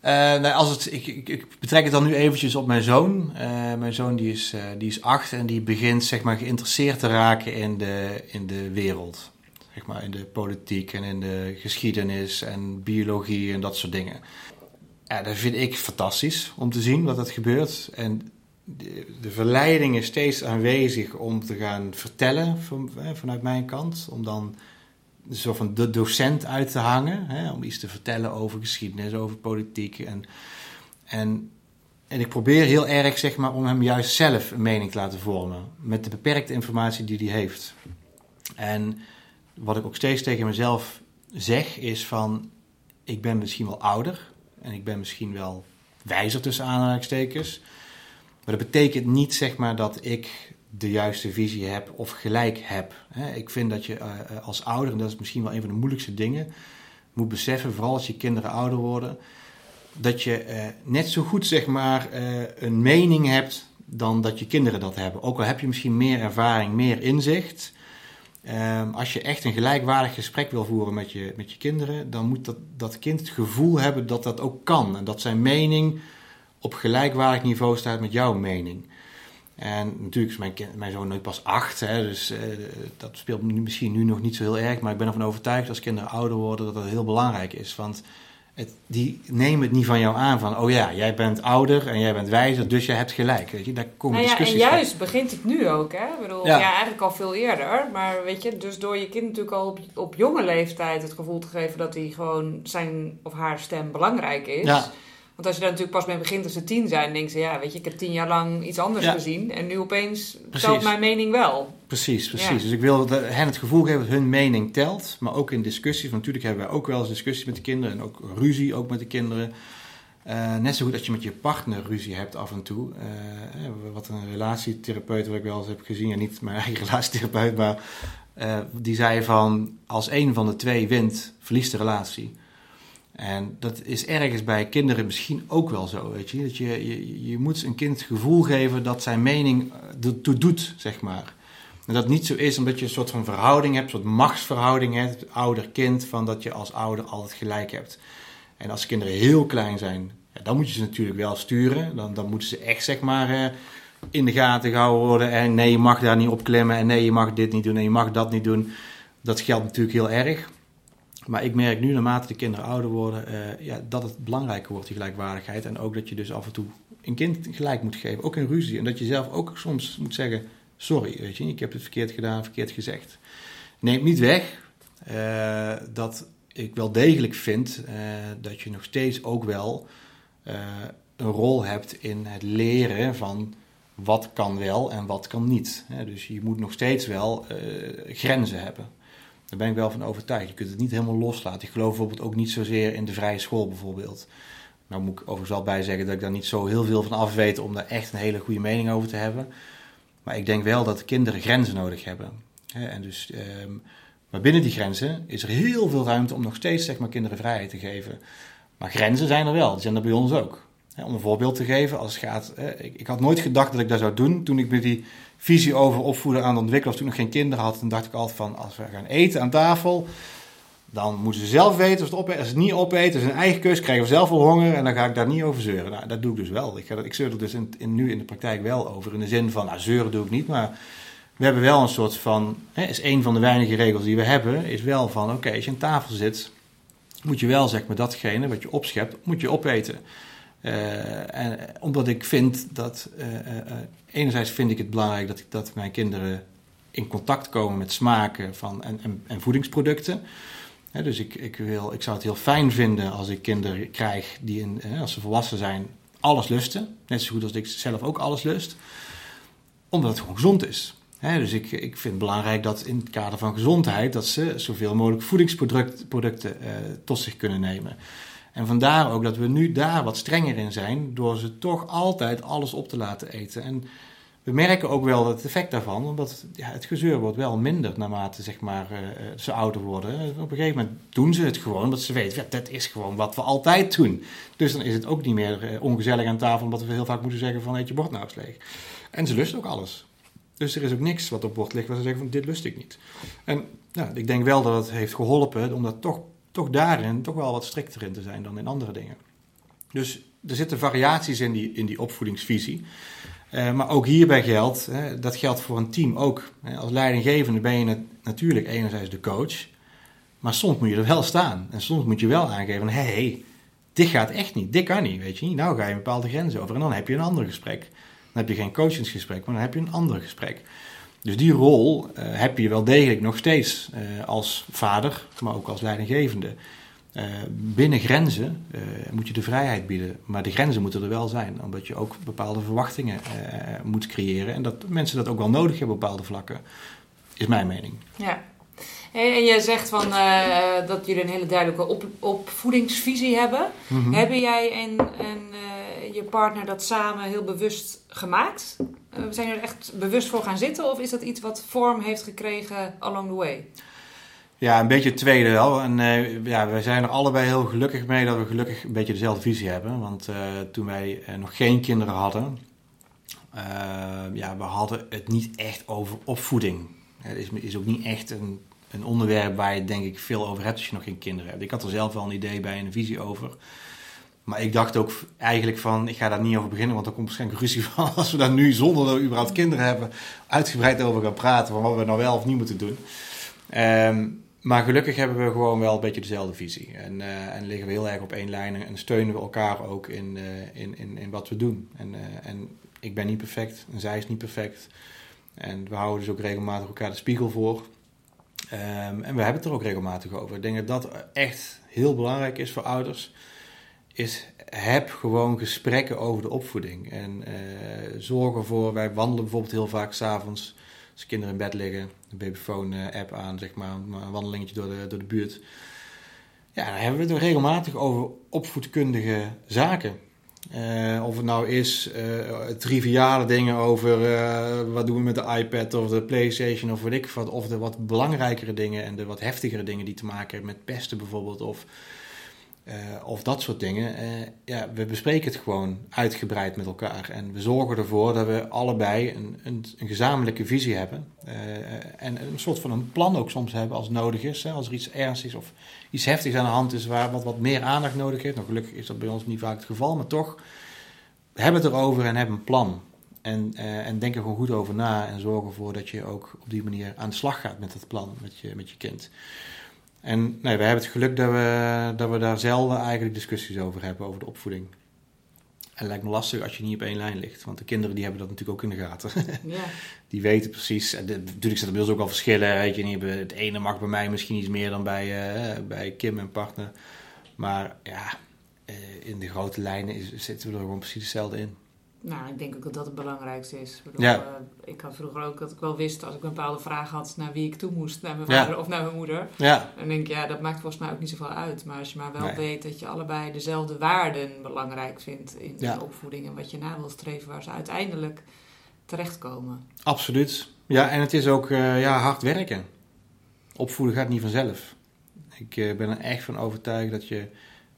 Uh, nou, als het, ik, ik, ik, betrek het dan nu eventjes op mijn zoon. Uh, mijn zoon die is, uh, die is acht en die begint zeg maar, geïnteresseerd te raken in de, in de wereld. Zeg maar, in de politiek en in de geschiedenis en biologie en dat soort dingen. Ja, dat vind ik fantastisch om te zien wat dat gebeurt. En de, de verleiding is steeds aanwezig om te gaan vertellen van, vanuit mijn kant. Om dan zo van de docent uit te hangen. Hè, om iets te vertellen over geschiedenis, over politiek. En, en, en ik probeer heel erg zeg maar, om hem juist zelf een mening te laten vormen. Met de beperkte informatie die hij heeft. En wat ik ook steeds tegen mezelf zeg is van... Ik ben misschien wel ouder en ik ben misschien wel wijzer tussen aanhalingstekens. Maar dat betekent niet zeg maar dat ik de juiste visie heb of gelijk heb. Ik vind dat je eh, eh, als ouder, en dat is misschien wel een van de moeilijkste dingen, moet beseffen, vooral als je kinderen ouder worden, dat je eh, net zo goed zeg maar een mening hebt dan dat je kinderen dat hebben. Ook al heb je misschien meer ervaring, meer inzicht. Ehm, als je echt een gelijkwaardig gesprek wil voeren met je, met je kinderen, dan moet dat, dat kind het gevoel hebben dat dat ook kan. En dat zijn mening op gelijkwaardig niveau staat met jouw mening. En natuurlijk is mijn, mijn zoon nu pas acht, hè, dus uh, dat speelt misschien nu nog niet zo heel erg. Maar ik ben ervan overtuigd als kinderen ouder worden dat dat heel belangrijk is. Want het, die nemen het niet van jou aan van, oh ja, jij bent ouder en jij bent wijzer, dus jij hebt gelijk. Weet je, daar komen nou ja, En juist begint het nu ook, hè? Ik bedoel, ja. eigenlijk al veel eerder. Maar weet je, dus door je kind natuurlijk al op, op jonge leeftijd het gevoel te geven dat hij gewoon zijn of haar stem belangrijk is. Ja want als je daar natuurlijk pas mee begint als ze tien zijn, denk je, ja, weet je, ik heb tien jaar lang iets anders gezien. En nu opeens telt mijn mening wel. Precies, precies. Dus ik wil hen het gevoel geven dat hun mening telt. Maar ook in discussies. Want natuurlijk hebben wij ook wel eens discussies met de kinderen. En ook ruzie ook met de kinderen. Uh, net zo goed dat je met je partner ruzie hebt af en toe. Uh, wat een relatietherapeut, wat ik wel eens heb gezien. Ja, niet mijn eigen relatietherapeut, maar uh, die zei van... Als een van de twee wint, verliest de relatie. En dat is ergens bij kinderen misschien ook wel zo, weet je. Dat je, je, je moet een kind het gevoel geven dat zijn mening eh, ertoe doet, zeg maar. En dat niet zo is omdat je een soort van verhouding hebt, een soort machtsverhouding hebt, ouder-kind, van dat je als ouder altijd gelijk hebt. En als kinderen heel klein zijn, ja, dan moet je ze natuurlijk wel sturen. Dan, dan moeten ze echt, zeg maar, eh, in de gaten gehouden worden. En nee, je mag daar niet op klimmen. En nee, je mag dit niet doen. En je mag dat niet doen. Dat geldt natuurlijk heel erg. Maar ik merk nu, naarmate de kinderen ouder worden, uh, ja, dat het belangrijker wordt, die gelijkwaardigheid. En ook dat je dus af en toe een kind gelijk moet geven, ook in ruzie. En dat je zelf ook soms moet zeggen, sorry, weet je, ik heb het verkeerd gedaan, verkeerd gezegd. Neemt niet weg uh, dat ik wel degelijk vind uh, dat je nog steeds ook wel een rol hebt in het leren van wat kan wel en wat kan niet. Dus je moet nog steeds wel grenzen hebben. Daar ben ik wel van overtuigd. Je kunt het niet helemaal loslaten. Ik geloof bijvoorbeeld ook niet zozeer in de vrije school bijvoorbeeld. Nou moet ik overigens wel bij zeggen dat ik daar niet zo heel veel van af weet om daar echt een hele goede mening over te hebben. Maar ik denk wel dat kinderen grenzen nodig hebben. En dus, ehm, maar binnen die grenzen is er heel veel ruimte om nog steeds zeg maar, kinderen vrijheid te geven. Maar grenzen zijn er wel, die zijn er bij ons ook. Om een voorbeeld te geven, als het gaat, ik had nooit gedacht dat ik dat zou doen toen ik met die visie over opvoeden aan het ontwikkelen. Toen ik nog geen kinderen had, dan dacht ik altijd van als we gaan eten aan tafel, dan moeten ze zelf weten of het opeten. Als ze het niet opeten, is een eigen keus, krijgen we zelf wel honger en dan ga ik daar niet over zeuren. Nou, dat doe ik dus wel. Ik, ik zeur er dus in, nu in de praktijk wel over. In de zin van, nou, zeuren doe ik niet, maar we hebben wel een soort van, hè, is een van de weinige regels die we hebben, is wel van, oké, als je aan tafel zit, moet je wel, zeg maar, datgene wat je opschept, moet je opeten. Uh, en, omdat ik vind dat, uh, enerzijds vind ik het belangrijk dat, dat mijn kinderen in contact komen met smaken van, en, en, en voedingsproducten. dus ik, ik, wil, ik zou het heel fijn vinden als ik kinderen krijg die, als ze volwassen zijn, alles lusten. Net zo goed als ik zelf ook alles lust. Omdat het gewoon gezond is. dus ik, ik vind het belangrijk dat in het kader van gezondheid... dat ze zoveel mogelijk voedingsproducten tot zich kunnen nemen. En vandaar ook dat we nu daar wat strenger in zijn, door ze toch altijd alles op te laten eten. En we merken ook wel het effect daarvan, omdat ja, het gezeur wordt wel minder naarmate zeg maar, uh, ze ouder worden. Op een gegeven moment doen ze het gewoon, omdat ze weten, ja, dat is gewoon wat we altijd doen. Dus dan is het ook niet meer ongezellig aan tafel, omdat we heel vaak moeten zeggen van eet je bord nou eens leeg. En ze lusten ook alles. Dus er is ook niks wat op bord ligt waar ze zeggen van dit lust ik niet. En nou, ik denk wel dat het heeft geholpen om dat toch, toch daarin toch wel wat strikter in te zijn dan in andere dingen. Dus er zitten variaties in die, in die opvoedingsvisie. Uh, maar ook hierbij geldt, hè, dat geldt voor een team ook. Als leidinggevende ben je natuurlijk enerzijds de coach, maar soms moet je er wel staan. En soms moet je wel aangeven, hé, hey, dit gaat echt niet, dit kan niet, weet je niet. Nou ga je een bepaalde grenzen over en dan heb je een ander gesprek. Dan heb je geen coachingsgesprek, maar dan heb je een ander gesprek. Dus die rol uh, heb je wel degelijk nog steeds uh, als vader, maar ook als leidinggevende. Uh, binnen grenzen moet je de vrijheid bieden, maar de grenzen moeten er wel zijn, omdat je ook bepaalde verwachtingen moet creëren en dat mensen dat ook wel nodig hebben op bepaalde vlakken, is mijn mening. Ja. En jij zegt van, dat jullie een hele duidelijke op, opvoedingsvisie hebben. Mm -hmm. Hebben jij en, en je partner dat samen heel bewust gemaakt? Zijn jullie er echt bewust voor gaan zitten of is dat iets wat vorm heeft gekregen along the way? Ja, een beetje het tweede wel. En uh, ja, we zijn er allebei heel gelukkig mee dat we gelukkig een beetje dezelfde visie hebben. Want uh, toen wij nog geen kinderen hadden, ja, we hadden het niet echt over opvoeding. Het is, is ook niet echt een, een onderwerp waar je denk ik veel over hebt als je nog geen kinderen hebt. Ik had er zelf wel een idee bij en een visie over. Maar ik dacht ook eigenlijk van, ik ga daar niet over beginnen, want er komt waarschijnlijk ruzie van als we daar nu, zonder dat we überhaupt kinderen hebben, uitgebreid over gaan praten, van wat we nou wel of niet moeten doen. Um, maar gelukkig hebben we gewoon wel een beetje dezelfde visie. En, uh, en liggen we heel erg op één lijn en steunen we elkaar ook in, uh, in, in, in wat we doen. En, uh, en ik ben niet perfect en zij is niet perfect. En we houden dus ook regelmatig elkaar de spiegel voor. Um, en we hebben het er ook regelmatig over. Ik denk dat dat echt heel belangrijk is voor ouders. Is heb gewoon gesprekken over de opvoeding. En zorg ervoor, wij wandelen bijvoorbeeld heel vaak s'avonds als kinderen in bed liggen, de babyphone-app aan, zeg maar, een wandelingetje door de, door de buurt. Ja, dan hebben we het regelmatig over opvoedkundige zaken. Uh, of het nou is triviale dingen over wat doen we met de iPad of de PlayStation of wat ik wat, of de wat belangrijkere dingen en de wat heftigere dingen die te maken hebben met pesten bijvoorbeeld of of dat soort dingen. Uh, ja, we bespreken het gewoon uitgebreid met elkaar. En we zorgen ervoor dat we allebei een, een, een gezamenlijke visie hebben. Uh, en een soort van een plan ook soms hebben als nodig is. Hè, als er iets ernstigs of iets heftigs aan de hand is waar wat, wat meer aandacht nodig heeft. Nou, gelukkig is dat bij ons niet vaak het geval, maar toch hebben het erover en hebben een plan. En, en denk er gewoon goed over na en zorgen ervoor dat je ook op die manier aan de slag gaat met dat plan met je, met je kind. En nee, we hebben het geluk dat we, dat we daar zelden eigenlijk discussies over hebben, over de opvoeding. En het lijkt me lastig als je niet op één lijn ligt. Want de kinderen die hebben dat natuurlijk ook in de gaten. Ja. Die weten precies. En de, natuurlijk zijn er bij ons ook al verschillen. Weet je, niet, het ene mag bij mij misschien iets meer dan bij, uh, bij Kim en partner. Maar ja, uh, in de grote lijnen is, zitten we er gewoon precies hetzelfde in. Nou, ik denk ook dat dat het belangrijkste is. Ik, bedoel, ja. uh, ik had vroeger ook dat ik wel wist als ik een bepaalde vraag had naar wie ik toe moest, naar mijn vader of naar mijn moeder. Ja. Dan denk ik, ja, dat maakt volgens mij ook niet zoveel uit. Maar als je maar wel nee. weet dat je allebei dezelfde waarden belangrijk vindt in de opvoeding en wat je na wil streven, waar ze uiteindelijk terechtkomen. Absoluut. Ja, en het is ook uh, ja, hard werken. Opvoeden gaat niet vanzelf. Ik uh, ben er echt van overtuigd dat je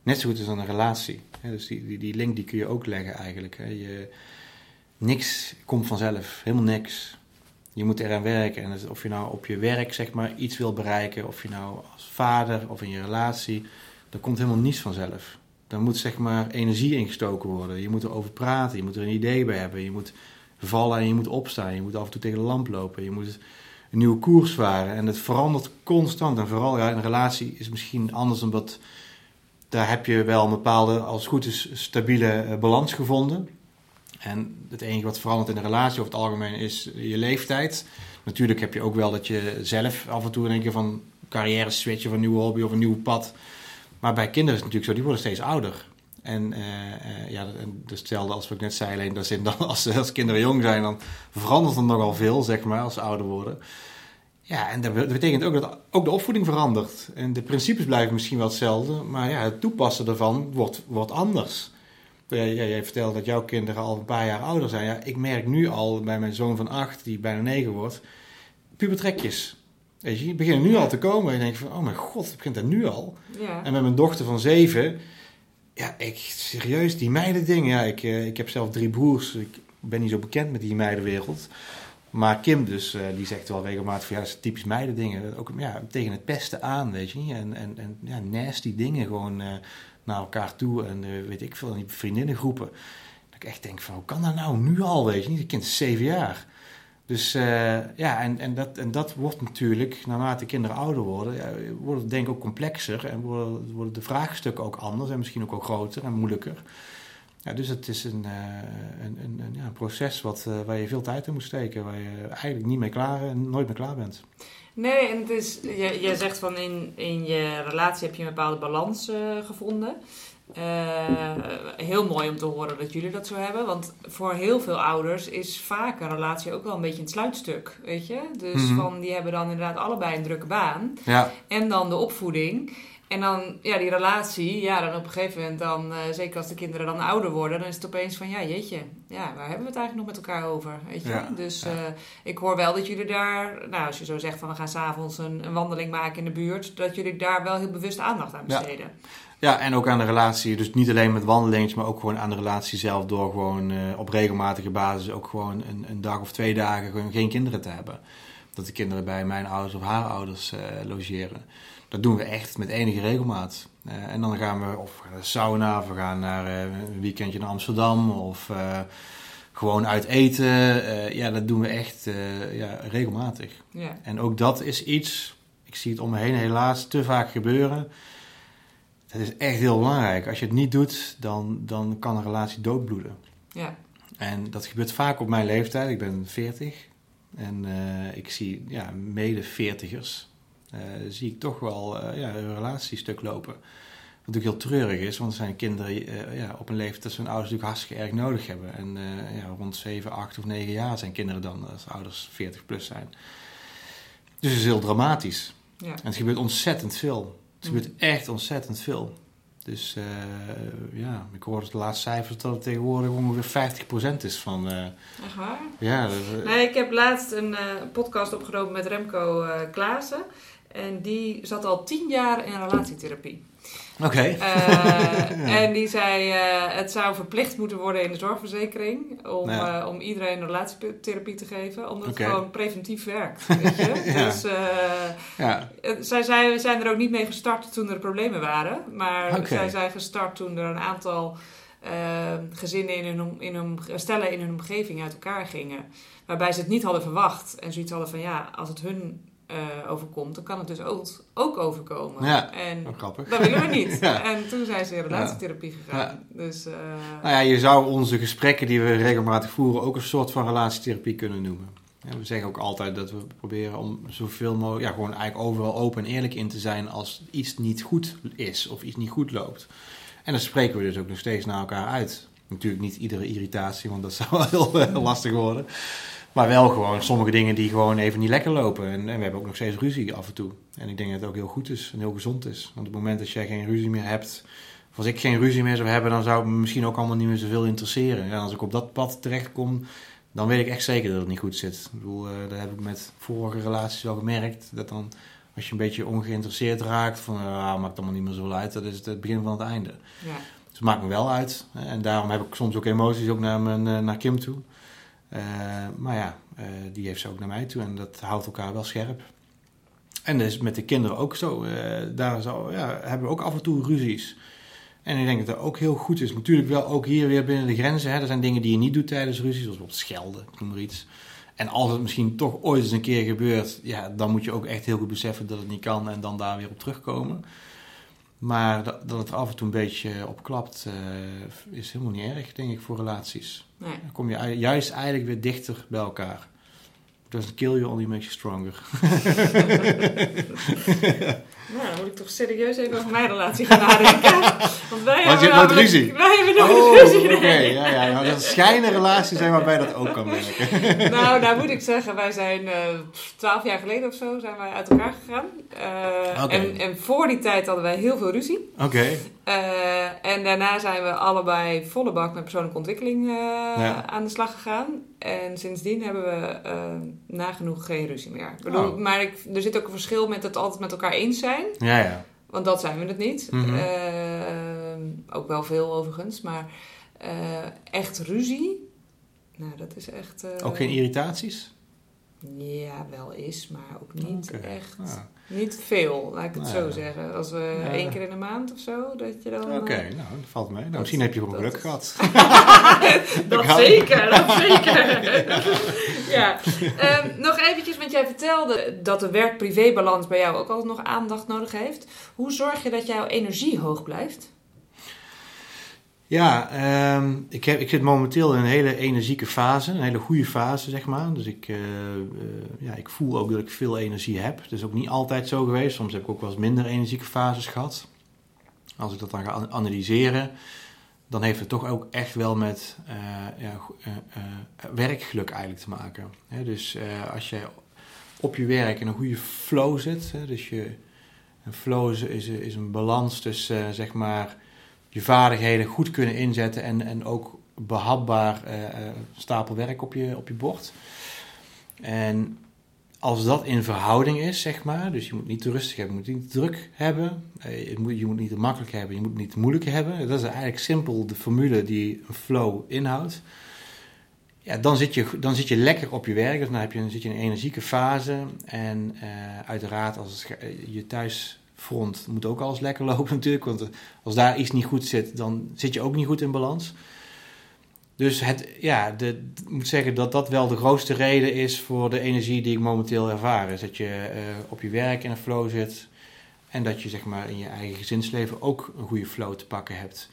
net zo goed is dan een relatie. Dus die, die, link die kun je ook leggen eigenlijk. Je, niks komt vanzelf, helemaal niks. Je moet eraan werken. En of je nou op je werk zeg maar iets wil bereiken, of je nou als vader of in je relatie, dan komt helemaal niets vanzelf. Dan moet zeg maar energie ingestoken worden. Je moet erover praten, je moet er een idee bij hebben. Je moet vallen en je moet opstaan. Je moet af en toe tegen de lamp lopen. Je moet een nieuwe koers varen. En het verandert constant. En vooral ja, een relatie is misschien anders dan wat daar heb je wel een bepaalde, als goed is, stabiele uh, balans gevonden. En het enige wat verandert in de relatie over het algemeen is je leeftijd. Natuurlijk heb je ook wel dat je zelf af en toe denk je van carrière switchen of een nieuwe hobby of een nieuw pad. Maar bij kinderen is het natuurlijk zo, die worden steeds ouder. En uh, uh, ja, dus hetzelfde als wat ik net zei, alleen dat dan als, als kinderen jong zijn, dan verandert er nogal veel, zeg maar, als ze ouder worden. Ja, en dat betekent ook dat ook de opvoeding verandert. En de principes blijven misschien wel hetzelfde, maar ja, het toepassen daarvan wordt, wordt anders. Jij, jij, vertelde dat jouw kinderen al een paar jaar ouder zijn. Ja, ik merk nu al bij mijn zoon van acht, die bijna negen wordt, pubertrekjes. Weet je, die beginnen nu al te komen. En je denkt van, oh mijn god, het begint er nu al. Ja. En met mijn dochter van zeven, ja, ik, serieus, die meiden dingen. Ja, ik, eh, ik heb zelf drie broers. Ik ben niet zo bekend met die meidenwereld. Maar Kim dus, eh, die zegt wel regelmatig van, ja, dat is typisch meiden dingen. Ook ja, tegen het pesten aan, weet je. En, en, en ja, nasty dingen gewoon eh, naar elkaar toe. En eh, weet ik veel, in die vriendinnengroepen. Dat ik echt denk van, hoe kan dat nou nu al, weet je? Het kind is zeven jaar. Dus ja, en, en, dat, en dat wordt natuurlijk, naarmate kinderen ouder worden, ja, wordt het denk ik ook complexer. En worden, worden de vraagstukken ook anders en misschien ook, ook groter en moeilijker. Ja, dus het is een, eh, een, een, een, ja, proces wat, eh, waar je veel tijd in moet steken. Waar je eigenlijk niet mee klaar en nooit meer klaar bent. Nee, en het is, je, je zegt van in, in je relatie heb je een bepaalde balans eh, gevonden. Eh, heel mooi om te horen dat jullie dat zo hebben. Want voor heel veel ouders is vaak een relatie ook wel een beetje een sluitstuk. Weet je? Dus Mhm. van, die hebben dan inderdaad allebei een drukke baan. Ja, En dan de opvoeding. En dan, ja, die relatie, ja, dan op een gegeven moment dan, eh, zeker als de kinderen dan ouder worden, dan is het opeens van, ja, jeetje, ja, waar hebben we het eigenlijk nog met elkaar over, weet je? Ja, Dus ja. eh, ik hoor wel dat jullie daar, nou, als je zo zegt van, we gaan s'avonds een, een wandeling maken in de buurt, dat jullie daar wel heel bewust aandacht aan besteden. Ja, en ook aan de relatie. Dus niet alleen met wandelingen, maar ook gewoon aan de relatie zelf. Door gewoon eh, op regelmatige basis ook gewoon een, een dag of twee dagen gewoon geen kinderen te hebben. Dat de kinderen bij mijn ouders of haar ouders logeren. Dat doen we echt met enige regelmaat. Eh, en dan gaan we of naar de sauna, of we gaan naar eh, een weekendje naar Amsterdam. Of eh, gewoon uit eten. Ja, dat doen we echt ja, regelmatig. Ja, En ook dat is iets, ik zie het om me heen helaas te vaak gebeuren. Dat is echt heel belangrijk. Als je het niet doet, dan, dan kan een relatie doodbloeden. ja, En dat gebeurt vaak op mijn leeftijd. Ik ben 40. En ik zie ja, mede 40ers. eh, zie ik toch wel eh, ja, een relatiestuk lopen. Wat natuurlijk heel treurig is, want er zijn kinderen eh, ja, op een leeftijd dat ze hun ouders natuurlijk hartstikke erg nodig hebben. En eh, ja, rond 7, 8 of 9 jaar zijn kinderen dan, als ouders 40 plus zijn. Dus het is heel dramatisch. ja. En het gebeurt ontzettend veel. Het Mm. gebeurt echt ontzettend veel. Dus eh, ja, ik hoorde de laatste cijfers dat het tegenwoordig ongeveer 50% is van... eh, Echt waar? ja, dat, eh, Nee, ik heb laatst een eh, podcast opgenomen met Remco eh Klaassen. En die zat al tien jaar in relatietherapie. Oké. Eh, En die zei, eh, het zou verplicht moeten worden in de zorgverzekering om, Ja. eh, om iedereen relatietherapie te geven, omdat het gewoon preventief werkt. Weet je? Ja. Dus Ja, zij we zijn er ook niet mee gestart toen er problemen waren, maar zij zijn gestart toen er een aantal eh, gezinnen in hun, in hun, stellen in hun omgeving uit elkaar gingen, waarbij ze het niet hadden verwacht en zoiets hadden van ja, als het hun eh, overkomt, dan kan het dus ook, ook overkomen. Ja. En wel grappig. dat willen we niet. Ja. En toen zijn ze in relatietherapie gegaan. Dus eh, Nou ja, je zou onze gesprekken die we regelmatig voeren ook een soort van relatietherapie kunnen noemen. Ja, we zeggen ook altijd dat we proberen om zoveel mogelijk, ja, gewoon eigenlijk overal open en eerlijk in te zijn als iets niet goed is of iets niet goed loopt. En dan spreken we dus ook nog steeds naar elkaar uit. Natuurlijk niet iedere irritatie, want dat zou wel heel eh, lastig worden. Maar wel gewoon sommige dingen die gewoon even niet lekker lopen. En, en we hebben ook nog steeds ruzie af en toe. En ik denk dat het ook heel goed is en heel gezond is. Want op het moment dat jij geen ruzie meer hebt, of als ik geen ruzie meer zou hebben, dan zou het me misschien ook allemaal niet meer zoveel interesseren. En als ik op dat pad terechtkom, dan weet ik echt zeker dat het niet goed zit. Ik bedoel, eh, dat heb ik met vorige relaties wel gemerkt. Dat dan, als je een beetje ongeïnteresseerd raakt, van ah, maakt allemaal niet meer zo uit, dat is het, het begin van het einde. ja. Dus het maakt me wel uit. En daarom heb ik soms ook emoties ook naar, mijn, eh, naar Kim toe. Eh, maar ja, eh, die heeft ze ook naar mij toe. En dat houdt elkaar wel scherp. En dus met de kinderen ook zo. Eh, daar ja, hebben we ook af en toe ruzies. En ik denk dat dat ook heel goed is. Natuurlijk wel ook hier weer binnen de grenzen. Hè. Er zijn dingen die je niet doet tijdens ruzies. Zoals bijvoorbeeld schelden, noem maar iets. En als het misschien toch ooit eens een keer gebeurt... Ja, dan moet je ook echt heel goed beseffen dat het niet kan. En dan daar weer op terugkomen. Maar dat, dat het af en toe een beetje op klapt, eh, is helemaal niet erg, denk ik, voor relaties. Nee. Dan kom je ju- juist eigenlijk weer dichter bij elkaar. Doesn't kill you, only makes you stronger. Ja, moet ik toch serieus even over mijn relatie gaan nadenken. Want wij Want hebben nooit ruzie? Wij hebben nooit Oh, ruzie. oké. Ja, ja. Nou, dat schijnen relaties zijn waarbij dat ook kan werken. Nou, nou moet ik zeggen, wij zijn eh, twaalf jaar geleden of zo zijn wij uit elkaar gegaan. Oké. en, en voor die tijd hadden wij heel veel ruzie. Oké. Eh, en daarna zijn we allebei volle bak met persoonlijke ontwikkeling Ja. aan de slag gegaan. En sindsdien hebben we nagenoeg geen ruzie meer. Ik bedoel, Oh. Maar ik, er zit ook een verschil met het altijd met elkaar eens zijn. Ja, ja. Want dat zijn we het niet. Mhm. Eh, ook wel veel overigens. Maar eh, echt ruzie, nou dat is echt... eh, Ook geen irritaties? Ja, wel is, maar ook niet echt. Niet veel, laat ik het Nou zo ja. zeggen. Als we Ja. één keer in de maand of zo, dat je dan... Oké, eh, nou, dat valt mee. Nou, dat- misschien heb je dat geluk is- gehad. dat zeker, dat zeker. ja. Ehm, nog eventjes, want jij vertelde dat de werk-privé-balans bij jou ook altijd nog aandacht nodig heeft. Hoe zorg je dat jouw energie hoog blijft? Ja, ehm, ik, heb, ik zit momenteel in een hele energieke fase, een hele goede fase, zeg maar. Dus ik, eh, eh, ja, ik voel ook dat ik veel energie heb. Dat is ook niet altijd zo geweest. Soms heb ik ook wel eens minder energieke fases gehad. Als ik dat dan ga an- analyseren, dan heeft het toch ook echt wel met eh, ja, werkgeluk eigenlijk te maken. Dus als je op je werk in een goede flow zit, dus je, een flow is, is, is een balans tussen, zeg maar je vaardigheden goed kunnen inzetten en, en ook behapbaar eh, eh, stapel werk op je, op je bord. En als dat in verhouding is, zeg maar, dus je moet niet te rustig hebben, je moet niet te druk hebben, eh, je, moet, je moet niet te makkelijk hebben, je moet niet te moeilijk hebben. Dat is eigenlijk simpel de formule die een flow inhoudt. Ja, dan zit, je, dan zit je lekker op je werk, dus dan, heb je, dan zit je in een energieke fase. En uiteraard, als ge- eh, thuisfront moet ook alles lekker lopen natuurlijk, want eh, als daar iets niet goed zit, dan zit je ook niet goed in balans. Dus het, ja, de, ik moet zeggen dat dat wel de grootste reden is voor de energie die ik momenteel ervaar. Is dat je eh, op je werk in een flow zit en dat je zeg maar in je eigen gezinsleven ook een goede flow te pakken hebt.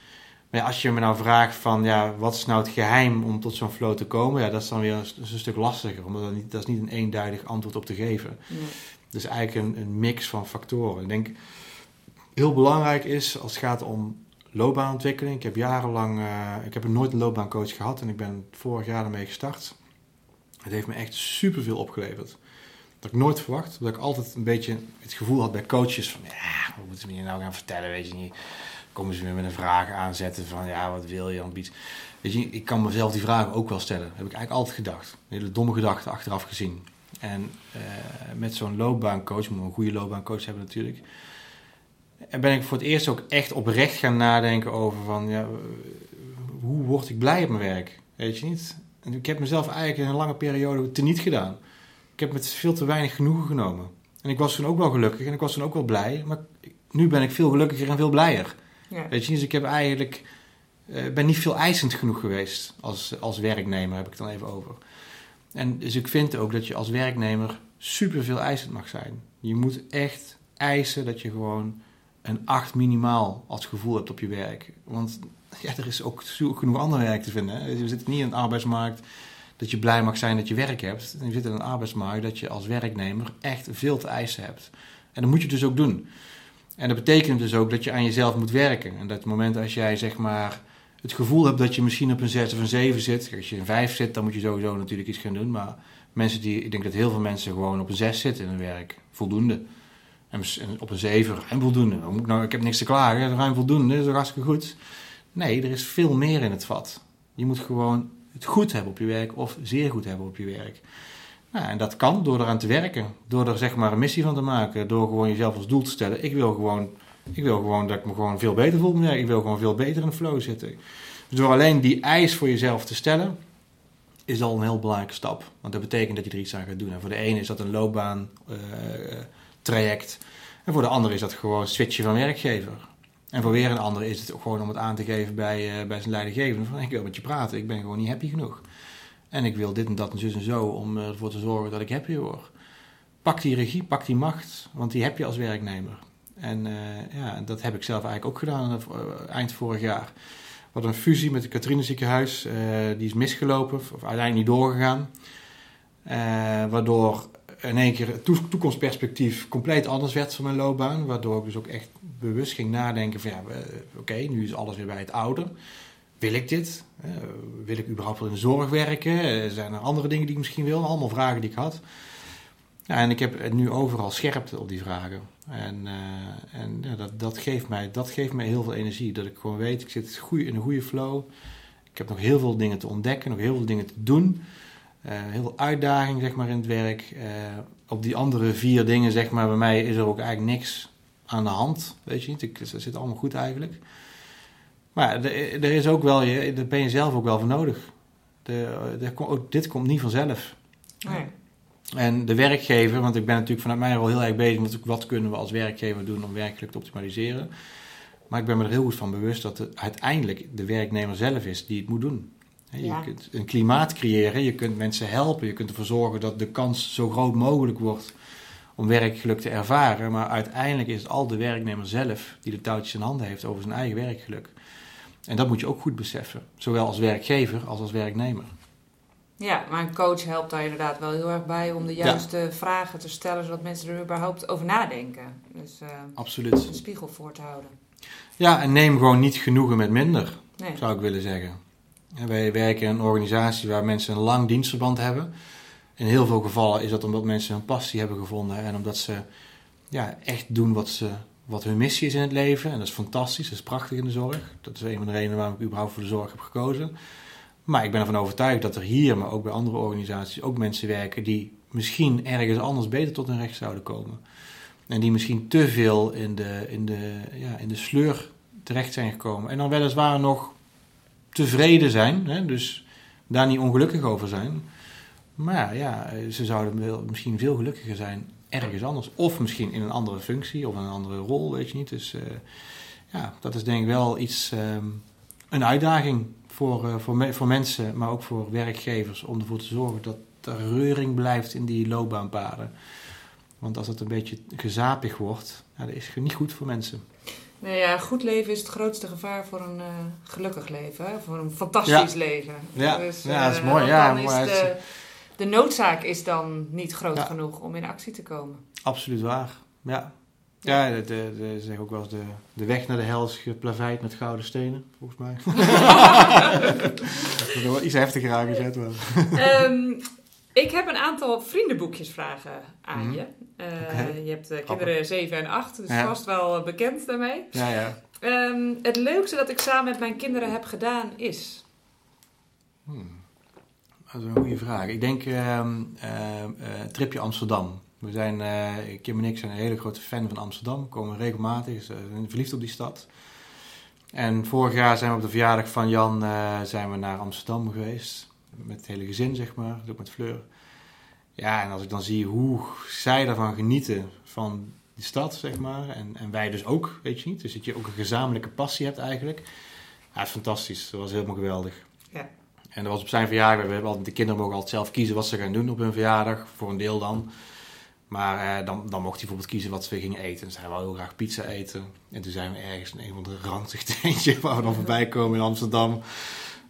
Maar als je me nou vraagt van ja, wat is nou het geheim om tot zo'n flow te komen, ja, dat is dan weer een, stuk lastiger, omdat dat, niet, dat is niet een eenduidig antwoord op te geven. Is eigenlijk een, mix van factoren. Ik denk heel belangrijk is als het gaat om loopbaanontwikkeling. Ik heb jarenlang, eh, ik heb nooit een loopbaancoach gehad en ik ben vorig jaar ermee gestart. Het heeft me echt superveel opgeleverd. Dat ik nooit verwacht, omdat ik altijd een beetje het gevoel had bij coaches van ja, wat moeten we hier nou gaan vertellen, weet je niet. Komen ze weer met een vraag aanzetten van ja, wat wil je ambitie. Weet je, ik kan mezelf die vragen ook wel stellen. Dat heb ik eigenlijk altijd gedacht. Een hele domme gedachte achteraf gezien. En eh, met zo'n loopbaancoach, moet een goede loopbaancoach hebben natuurlijk. En ben ik voor het eerst ook echt oprecht gaan nadenken over van, ja, hoe word ik blij op mijn werk? Weet je niet? En ik heb mezelf eigenlijk in een lange periode teniet gedaan. Ik heb met veel te weinig genoegen genomen. En ik was toen ook wel gelukkig en ik was toen ook wel blij. Maar nu ben ik veel gelukkiger en veel blijer. Ja. Weet je niet? Dus ik heb eigenlijk, eh, ben niet veel eisend genoeg geweest als, als werknemer, heb ik het dan even over. En dus ik vind ook dat je als werknemer super veel eisend mag zijn. Je moet echt eisen dat je gewoon een 8 minimaal als gevoel hebt op je werk. Want ja, er is ook genoeg ander werk te vinden. Hè? Zit niet in een arbeidsmarkt dat je blij mag zijn dat je werk hebt. Je zit in een arbeidsmarkt dat je als werknemer echt veel te eisen hebt. En dat moet je dus ook doen. En dat betekent dus ook dat je aan jezelf moet werken. En dat moment als jij zeg maar het gevoel hebt dat je misschien op een 6 of een 7 zit. Als je een 5 zit, dan moet je sowieso natuurlijk iets gaan doen. Maar mensen die, ik denk dat heel veel mensen gewoon op een 6 zitten in hun werk. Voldoende. En op een 7 ruim voldoende. Nou, ik heb niks te klagen, ruim voldoende, dat is hartstikke goed. Nee, er is veel meer in het vat. Je moet gewoon het goed hebben op je werk of zeer goed hebben op je werk. Nou, en dat kan door eraan te werken. Door er zeg maar een missie van te maken. Door gewoon jezelf als doel te stellen. Ik wil gewoon, ik wil gewoon dat ik me gewoon veel beter voel. Ik wil gewoon veel beter in flow zitten. Dus door alleen die eis voor jezelf te stellen, is al een heel belangrijke stap. Want dat betekent dat je er iets aan gaat doen. En voor de ene is dat een loopbaan eh, traject. En voor de ander is dat gewoon switchen van werkgever. En voor weer een ander is het gewoon om het aan te geven bij, eh, bij zijn leidinggevende. Van ik wil met je praten, ik ben gewoon niet happy genoeg. En ik wil dit en dat en zus en zo om ervoor te zorgen dat ik happy word. Pak die regie, pak die macht, want die heb je als werknemer. En eh, ja, dat heb ik zelf eigenlijk ook gedaan eh, eind vorig jaar. Hadden een fusie met het Katrine ziekenhuis. eh, die is misgelopen, of uiteindelijk niet doorgegaan. Waardoor in één keer het toekomstperspectief compleet anders werd voor mijn loopbaan. Waardoor ik dus ook echt bewust ging nadenken van ja, oké, nu is alles weer bij het oude. Wil ik dit? wil ik überhaupt wel in de zorg werken? zijn er andere dingen die ik misschien wil? Allemaal vragen die ik had. Ja, en ik heb nu overal scherpte op die vragen. En, uh, en dat, dat, geeft mij, dat geeft mij heel veel energie. Dat ik gewoon weet, ik zit in een goede flow. Ik heb nog heel veel dingen te ontdekken, nog heel veel dingen te doen. Uh, heel veel uitdaging zeg maar, in het werk. Uh, op die andere vier dingen, zeg maar, bij mij is er ook eigenlijk niks aan de hand. Weet je niet, ik, zit allemaal goed eigenlijk. Maar er, is ook wel, daar ben je zelf ook wel voor nodig. De, dit komt niet vanzelf. Nee. En de werkgever, want ik ben natuurlijk vanuit mijn rol heel erg bezig met wat kunnen we als werkgever doen om werkelijk te optimaliseren. Maar ik ben me er heel goed van bewust dat het uiteindelijk de werknemer zelf is die het moet doen. Je kunt een klimaat creëren, je kunt mensen helpen, je kunt ervoor zorgen dat de kans zo groot mogelijk wordt om werkgeluk te ervaren. Maar uiteindelijk is het al de werknemer zelf die de touwtjes in handen heeft over zijn eigen werkgeluk. En dat moet je ook goed beseffen, zowel als werkgever als als werknemer. Ja, maar een coach helpt daar inderdaad wel heel erg bij om de juiste vragen te stellen, zodat mensen er überhaupt over nadenken. Dus uh, Absoluut. een spiegel voor te houden. Ja, en neem gewoon niet genoegen met minder, zou ik willen zeggen. wij werken in een organisatie waar mensen een lang dienstverband hebben. In heel veel gevallen is dat omdat mensen een passie hebben gevonden en omdat ze ja, echt doen wat, ze, wat hun missie is in het leven. En dat is fantastisch, dat is prachtig in de zorg. Dat is een van de redenen waarom ik überhaupt voor de zorg heb gekozen. Maar ik ben ervan overtuigd dat er hier, maar ook bij andere organisaties, ook mensen werken die misschien ergens anders beter tot hun recht zouden komen. En die misschien te veel in de, in de, ja, in de sleur terecht zijn gekomen. En dan weliswaar nog tevreden zijn, hè, dus daar niet ongelukkig over zijn. Maar ja, ze zouden misschien veel gelukkiger zijn ergens anders. Of misschien in een andere functie of een andere rol, weet je niet. Dus uh, ja, dat is denk ik wel iets, um, een uitdaging voor, uh, voor, me, voor mensen, maar ook voor werkgevers, om ervoor te zorgen dat er reuring blijft in die loopbaanpaden. Want als het een beetje gezapig wordt, ja, dat is niet goed voor mensen. Nee, ja, goed leven is het grootste gevaar voor een uh, gelukkig leven, hè? voor een fantastisch leven. Ja, dus, ja dat is uh, mooi. Ja, mooi. De, de, noodzaak is dan niet groot genoeg om in actie te komen. Absoluut waar, ja. Ja, de, de, de, zeg ook wel eens de, de weg naar de hel is geplaveid met gouden stenen, volgens mij. dat is wel iets heftiger aangezet. wel. Um, ik heb een aantal vriendenboekjesvragen aan mhm. je. Uh, Je hebt uh, kinderen 7 en 8, dus ja. vast wel bekend daarmee. Ja, ja. Um, het leukste dat ik samen met mijn kinderen heb gedaan is? Hmm. Dat is een goede vraag. Ik denk um, uh, tripje Amsterdam. We zijn, uh, Kim en ik zijn een hele grote fan van Amsterdam. We komen regelmatig, we zijn verliefd op die stad. En vorig jaar zijn we op de verjaardag van Jan uh, zijn we naar Amsterdam geweest. Met het hele gezin, zeg maar. Ook met Fleur. Ja, en als ik dan zie hoe zij daarvan genieten, van die stad, zeg maar. En, en wij dus ook, weet je niet. Dus dat je ook een gezamenlijke passie hebt eigenlijk. Ja, het is fantastisch. Dat was helemaal geweldig. Ja. En dat was op zijn verjaardag. We hebben altijd, de kinderen mogen altijd zelf kiezen wat ze gaan doen op hun verjaardag. Voor een deel dan. Maar eh, dan, dan mocht hij bijvoorbeeld kiezen wat we gingen eten. Dus hij wou heel graag pizza eten. En toen zijn we ergens in een van de ranzig tentje waar we dan voorbij komen in Amsterdam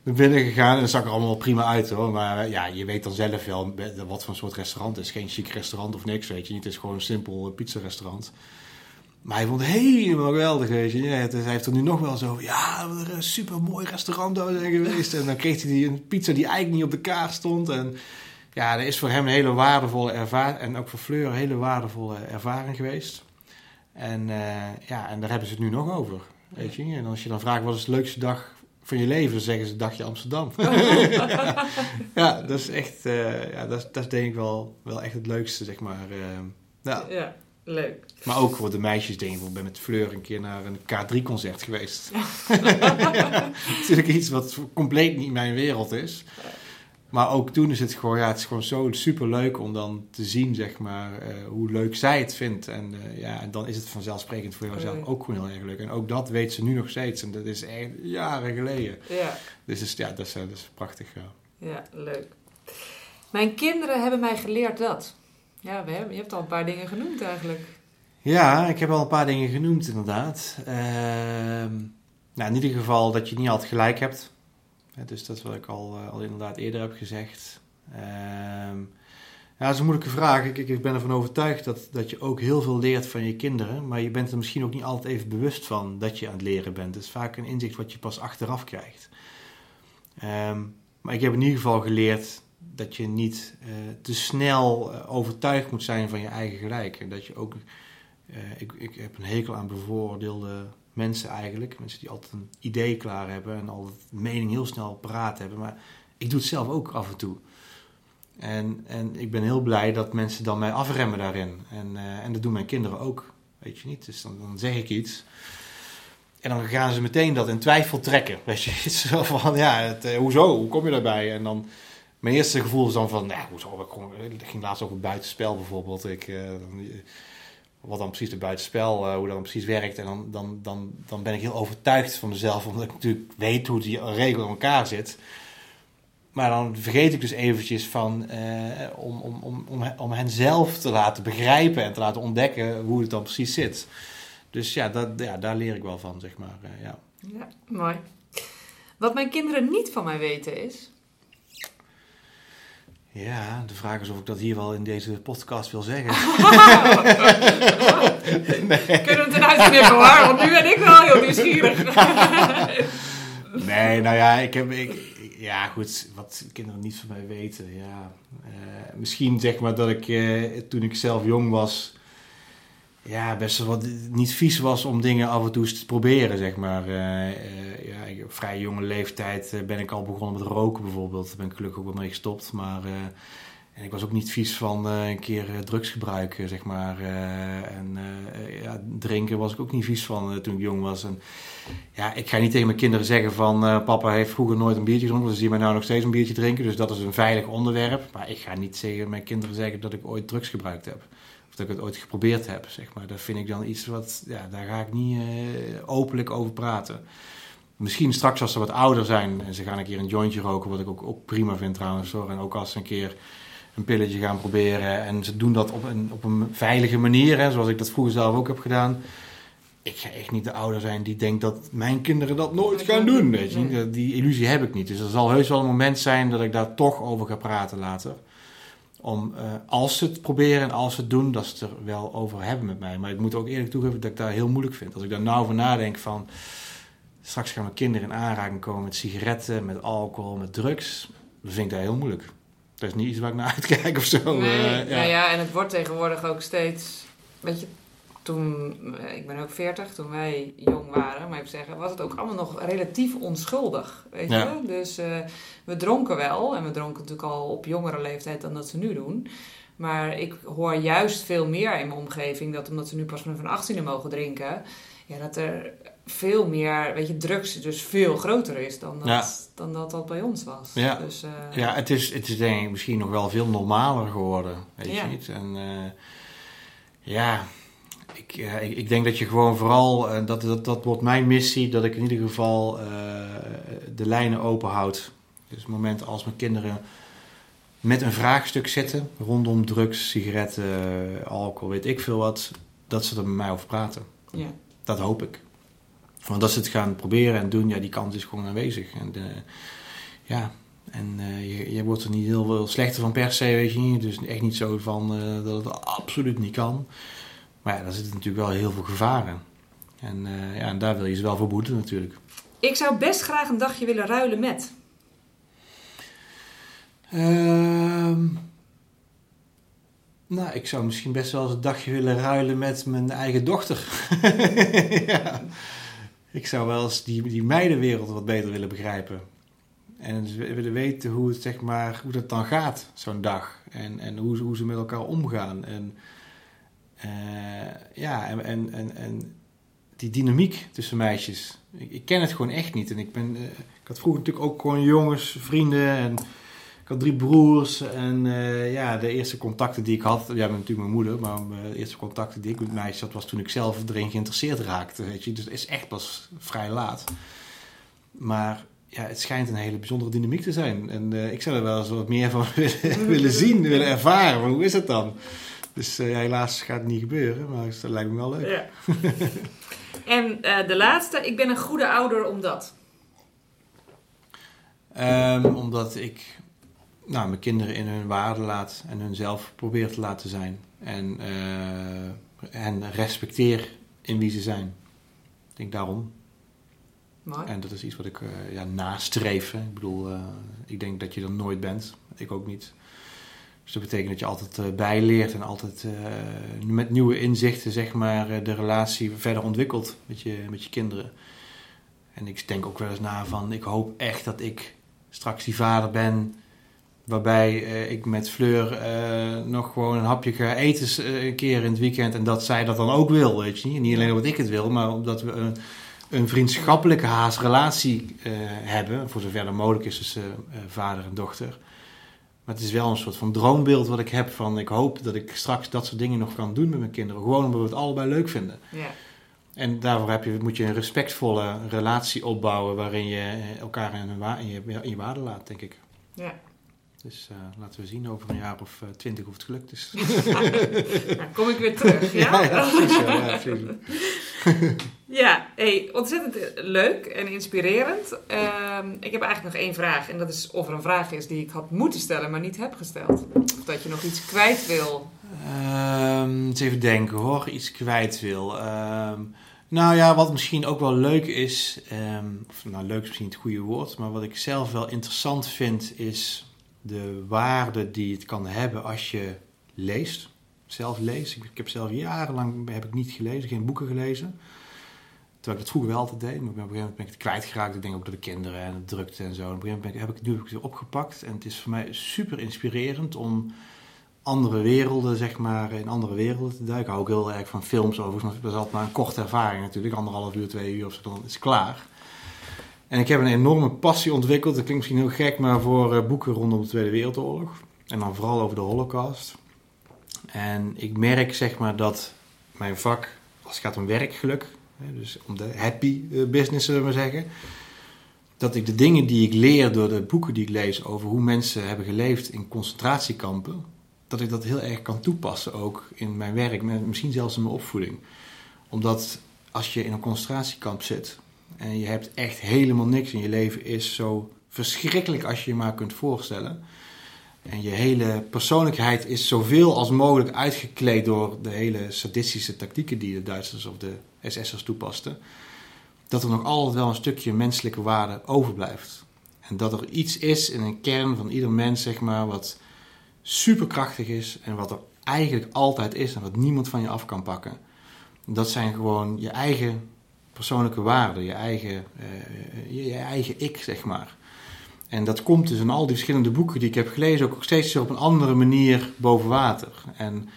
naar binnen gegaan. En dat zag er allemaal prima uit hoor. Maar eh, ja, je weet dan zelf wel wat voor soort restaurant het is. Geen chic restaurant of niks, weet je niet. Het is gewoon een simpel eh, pizza restaurant. Maar hij vond het helemaal geweldig, weet je. Ja, hij heeft er nu nog wel zo ja, een super mooi restaurant zijn geweest. En dan kreeg hij een pizza die eigenlijk niet op de kaart stond. En ja, dat is voor hem een hele waardevolle ervaring. En ook voor Fleur een hele waardevolle ervaring geweest. En, uh, ja, en daar hebben ze het nu nog over. Weet je? En als je dan vraagt wat is de leukste dag van je leven, dan zeggen ze dagje Amsterdam. ja, dat is echt, uh, ja, dat, dat is denk ik wel, wel echt het leukste, zeg maar. Uh, ja. ja, leuk. Maar ook voor de meisjes, denk ik, ik ben met Fleur een keer naar een K3-concert geweest. natuurlijk iets wat compleet niet mijn wereld is. Maar ook toen is het gewoon, ja, het is gewoon zo super leuk om dan te zien, zeg maar, uh, hoe leuk zij het vindt. En uh, ja, dan is het vanzelfsprekend voor jouzelf ook gewoon heel erg leuk. En ook dat weet ze nu nog steeds. En dat is echt jaren geleden. Ja. Dus is, ja, dat is, dat is prachtig. Ja. ja, leuk. Mijn kinderen hebben mij geleerd dat. Ja, we hebben, je hebt al een paar dingen genoemd eigenlijk. Ja, ik heb al een paar dingen genoemd inderdaad. Uh, nou, in ieder geval dat je niet altijd gelijk hebt dus dat wat ik al, eh, al inderdaad eerder heb gezegd. Ehm, Ja, dat is een moeilijke vraag. Ik, ik ben ervan overtuigd dat, dat je ook heel veel leert van je kinderen. Maar je bent er misschien ook niet altijd even bewust van dat je aan het leren bent. Het is vaak een inzicht wat je pas achteraf krijgt. Ehm, maar ik heb in ieder geval geleerd dat je niet uh, te snel uh, overtuigd moet zijn van je eigen gelijk. En dat je ook. Ik, ik heb een hekel aan bevooroordeelde mensen eigenlijk. Mensen die altijd een idee klaar hebben en altijd mening heel snel paraat hebben. Maar ik doe het zelf ook af en toe. En, en ik ben heel blij dat mensen dan mij afremmen daarin. En, en dat doen mijn kinderen ook. Weet je niet? Dus dan, dan zeg ik iets. En dan gaan ze meteen dat in twijfel trekken. Weet je, zo van ja, het, hoezo? Hoe kom je daarbij? En dan mijn eerste gevoel is dan van, nou, hoezo? Ik, ging laatst over het buitenspel bijvoorbeeld. Ik, uh, wat dan precies het buitenspel, uh, hoe dat dan precies werkt. En dan, dan, dan, dan ben ik heel overtuigd van mezelf, omdat ik natuurlijk weet hoe die regel in elkaar zit. Maar dan vergeet ik dus eventjes van, uh, om, om, om, om, om hen zelf te laten begrijpen en te laten ontdekken hoe het dan precies zit. Dus ja, dat, ja daar leer ik wel van, zeg maar. ja. ja, mooi. Wat mijn kinderen niet van mij weten is, ja, de vraag is of ik dat hier wel in deze podcast wil zeggen. nee. Kunnen we het eruit knippen hoor, want nu ben ik wel heel nieuwsgierig. nee, nou ja, ik heb... Ik, ja, goed, wat kinderen niet van mij weten. Ja, uh, misschien zeg maar dat ik uh, toen ik zelf jong was ja, best wel wat niet vies was om dingen af en toe te proberen, zeg maar. Uh, uh, ja, vrij jonge leeftijd uh, ben ik al begonnen met roken bijvoorbeeld. Daar ben ik gelukkig ook wel mee gestopt. Maar en ik was ook niet vies van een keer drugs gebruiken, zeg maar. en ja, drinken was ik ook niet vies van toen ik jong was. En ja, ik ga niet tegen mijn kinderen zeggen van... papa heeft vroeger nooit een biertje gedronken, dus zie mij nou nog steeds een biertje drinken. Dus dat is een veilig onderwerp. Maar ik ga niet tegen mijn kinderen zeggen dat ik ooit drugs gebruikt heb dat ik het ooit geprobeerd heb, zeg maar. Dat vind ik dan iets wat, ja, daar ga ik niet uh, openlijk over praten. Misschien straks als ze wat ouder zijn en ze gaan een keer een jointje roken, wat ik ook, ook prima vind trouwens hoor. En ook als ze een keer een pilletje gaan proberen en ze doen dat op een, op een veilige manier, hè, zoals ik dat vroeger zelf ook heb gedaan. Ik ga echt niet de ouder zijn die denkt dat mijn kinderen dat nooit gaan doen. Weet je? Die illusie heb ik niet. Dus er zal heus wel een moment zijn dat ik daar toch over ga praten later om uh, als ze het proberen en als ze het doen, dat ze het er wel over hebben met mij. Maar ik moet ook eerlijk toegeven dat ik dat heel moeilijk vind. Als ik daar nou over nadenk van, straks gaan mijn kinderen in aanraking komen met sigaretten, met alcohol, met drugs, dan vind ik dat heel moeilijk. Dat is niet iets waar ik naar uitkijk of zo. Nee, uh, ja. Nou ja, en het wordt tegenwoordig ook steeds, weet je, toen, eh, ik ben ook 40, toen wij jong waren, maar even zeggen, was het ook allemaal nog relatief onschuldig. Weet je? Dus uh, we dronken wel, en we dronken natuurlijk al op jongere leeftijd dan dat ze nu doen. Maar ik hoor juist veel meer in mijn omgeving dat omdat ze nu pas van 18e mogen drinken, ja, dat er veel meer, weet je, drugs dus veel groter is dan dat, ja. dan dat, dat bij ons was. Ja, dus, uh, ja het, is, het is denk ik misschien nog wel veel normaler geworden, weet je niet? En ja, ik, uh, ik, ik, denk dat je gewoon vooral, uh, dat, dat, dat wordt mijn missie, dat ik in ieder geval uh, de lijnen open houd. Dus het moment als mijn kinderen met een vraagstuk zitten rondom drugs, sigaretten, alcohol, weet ik veel wat, dat ze er met mij over praten. Ja. Dat hoop ik. Want dat ze het gaan proberen en doen, ja, die kans is gewoon aanwezig. En ja, en je, je wordt er niet heel veel slechter van per se, weet je niet. Dus echt niet zo van dat het absoluut niet kan. Maar ja, daar zitten natuurlijk wel heel veel gevaren. En, uh, ja, en daar wil je ze wel voor boeten natuurlijk. Ik zou best graag een dagje willen ruilen met. Uh, nou, ik zou misschien best wel eens een dagje willen ruilen met mijn eigen dochter. ja. Ik zou wel eens die, die meidenwereld wat beter willen begrijpen. En willen weten hoe het, zeg maar, hoe dat dan gaat, zo'n dag. En, en hoe, hoe ze met elkaar omgaan. En uh, ja, en, en, en, en, die dynamiek tussen meisjes. Ik, ik, ken het gewoon echt niet. En ik, ben, uh, ik had vroeger natuurlijk ook gewoon jongens, vrienden. En ik had drie broers. En uh, ja, de eerste contacten die ik had. Ja, natuurlijk mijn moeder. Maar de eerste contacten die ik met meisjes had. was toen ik zelf erin geïnteresseerd raakte. Weet je. Dus het is echt pas vrij laat. Maar ja, het schijnt een hele bijzondere dynamiek te zijn. En ik zou er wel eens wat meer van willen, willen zien, willen ervaren. Maar hoe is het dan? Dus uh, helaas gaat het niet gebeuren, maar dat lijkt me wel leuk. Ja. en uh, de laatste, ik ben een goede ouder omdat? Um, omdat ik nou, mijn kinderen in hun waarde laat en hun zelf probeer te laten zijn. En, en respecteer in wie ze zijn. Ik denk daarom. Mooi. En dat is iets wat ik uh, ja, nastreef. Ik bedoel, uh, ik denk dat je er nooit bent. Ik ook niet. Dus dat betekent dat je altijd uh, bijleert en altijd met nieuwe inzichten zeg maar, de relatie verder ontwikkelt met je, met je kinderen. En ik denk ook wel eens na van, ik hoop echt dat ik straks die vader ben waarbij ik met Fleur nog gewoon een hapje ga eten een keer in het weekend en dat zij dat dan ook wil, weet je niet. Niet alleen omdat ik het wil, maar omdat we een vriendschappelijke haasrelatie hebben, voor zover dat mogelijk is tussen vader en dochter. Maar het is wel een soort van droombeeld wat ik heb van ik hoop dat ik straks dat soort dingen nog kan doen met mijn kinderen. Gewoon omdat we het allebei leuk vinden. Ja. En daarvoor heb je, moet je een respectvolle relatie opbouwen waarin je elkaar in, je, in je waarde laat, denk ik. Ja. Dus uh, laten we zien over een jaar of uh, twintig of het gelukt is. nou, kom ik weer terug, ja? ja, ja precies. Ja, precies. ja hey, ontzettend leuk en inspirerend. Uh, ik heb eigenlijk nog één vraag. En dat is of er een vraag is die ik had moeten stellen, maar niet heb gesteld. Of dat je nog iets kwijt wil. Um, eens even denken hoor, iets kwijt wil. Um, nou ja, wat misschien ook wel leuk is, um, of nou leuk is misschien het goede woord, maar wat ik zelf wel interessant vind is de waarde die het kan hebben als je leest. Zelf leest. Ik, heb zelf jarenlang heb ik niet gelezen, geen boeken gelezen. Terwijl ik dat vroeger wel altijd deed. Maar op een gegeven moment ben ik het kwijtgeraakt. Ik denk ook door de kinderen en de drukte en zo. En op een gegeven moment heb ik, nu heb ik het weer opgepakt. En het is voor mij super inspirerend om andere werelden, zeg maar, in andere werelden te duiken. Ik hou ook heel erg van films overigens. Maar dat is altijd maar een korte ervaring natuurlijk. Anderhalf uur, twee uur of zo, dan is het klaar. En ik heb een enorme passie ontwikkeld. Dat klinkt misschien heel gek, maar voor uh, boeken rondom de Tweede Wereldoorlog. En dan vooral over de Holocaust. En ik merk zeg maar dat mijn vak, als het gaat om werkgeluk, dus om de happy eh, business zullen we maar zeggen, dat ik de dingen die ik leer door de boeken die ik lees over hoe mensen hebben geleefd in concentratiekampen, dat ik dat heel erg kan toepassen ook in mijn werk, misschien zelfs in mijn opvoeding. Omdat als je in een concentratiekamp zit, en je hebt echt helemaal niks in je leven is zo verschrikkelijk als je je maar kunt voorstellen. En je hele persoonlijkheid is zoveel als mogelijk uitgekleed door de hele sadistische tactieken die de Duitsers of de SS'ers toepasten. Dat er nog altijd wel een stukje menselijke waarde overblijft. En dat er iets is in een kern van ieder mens, zeg maar, wat superkrachtig is en wat er eigenlijk altijd is en wat niemand van je af kan pakken. Dat zijn gewoon je eigen persoonlijke waarde, je eigen, uh, je, eigen ik, zeg maar. En dat komt dus in al die verschillende boeken die ik heb gelezen ook steeds op een andere manier boven water. En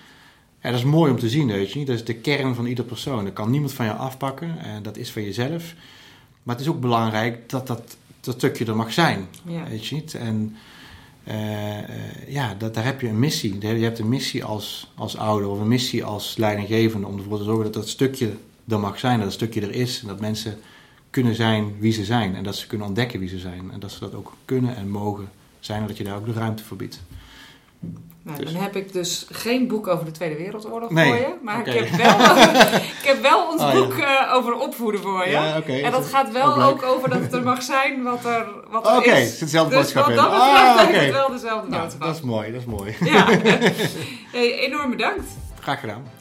ja, dat is mooi om te zien, weet je niet. Dat is de kern van ieder persoon. Dat kan niemand van je afpakken, en dat is van jezelf. Maar het is ook belangrijk dat dat, dat stukje er mag zijn, ja. weet je niet. En uh, ja, dat, daar heb je een missie. Je hebt een missie als, als ouder of een missie als leidinggevende om ervoor te zorgen dat dat stukje er mag zijn, dat een stukje er is. En dat mensen kunnen zijn wie ze zijn. En dat ze kunnen ontdekken wie ze zijn. En dat ze dat ook kunnen en mogen zijn. En dat je daar ook de ruimte voor biedt. Nou, dus. Dan heb ik dus geen boek over de Tweede Wereldoorlog nee. voor je. Maar okay. ik, heb wel, ik heb wel ons oh, boek ja. uh, over opvoeden voor je. Ja, okay. En dat gaat wel ook, ook, over dat het er mag zijn wat er, wat er Oké, is. het is hetzelfde dus boodschap wat dat betreft ah, heb okay. ik wel dezelfde nou, boodschap. Dat is mooi, dat is mooi. Ja. hey, enorm bedankt. Graag gedaan.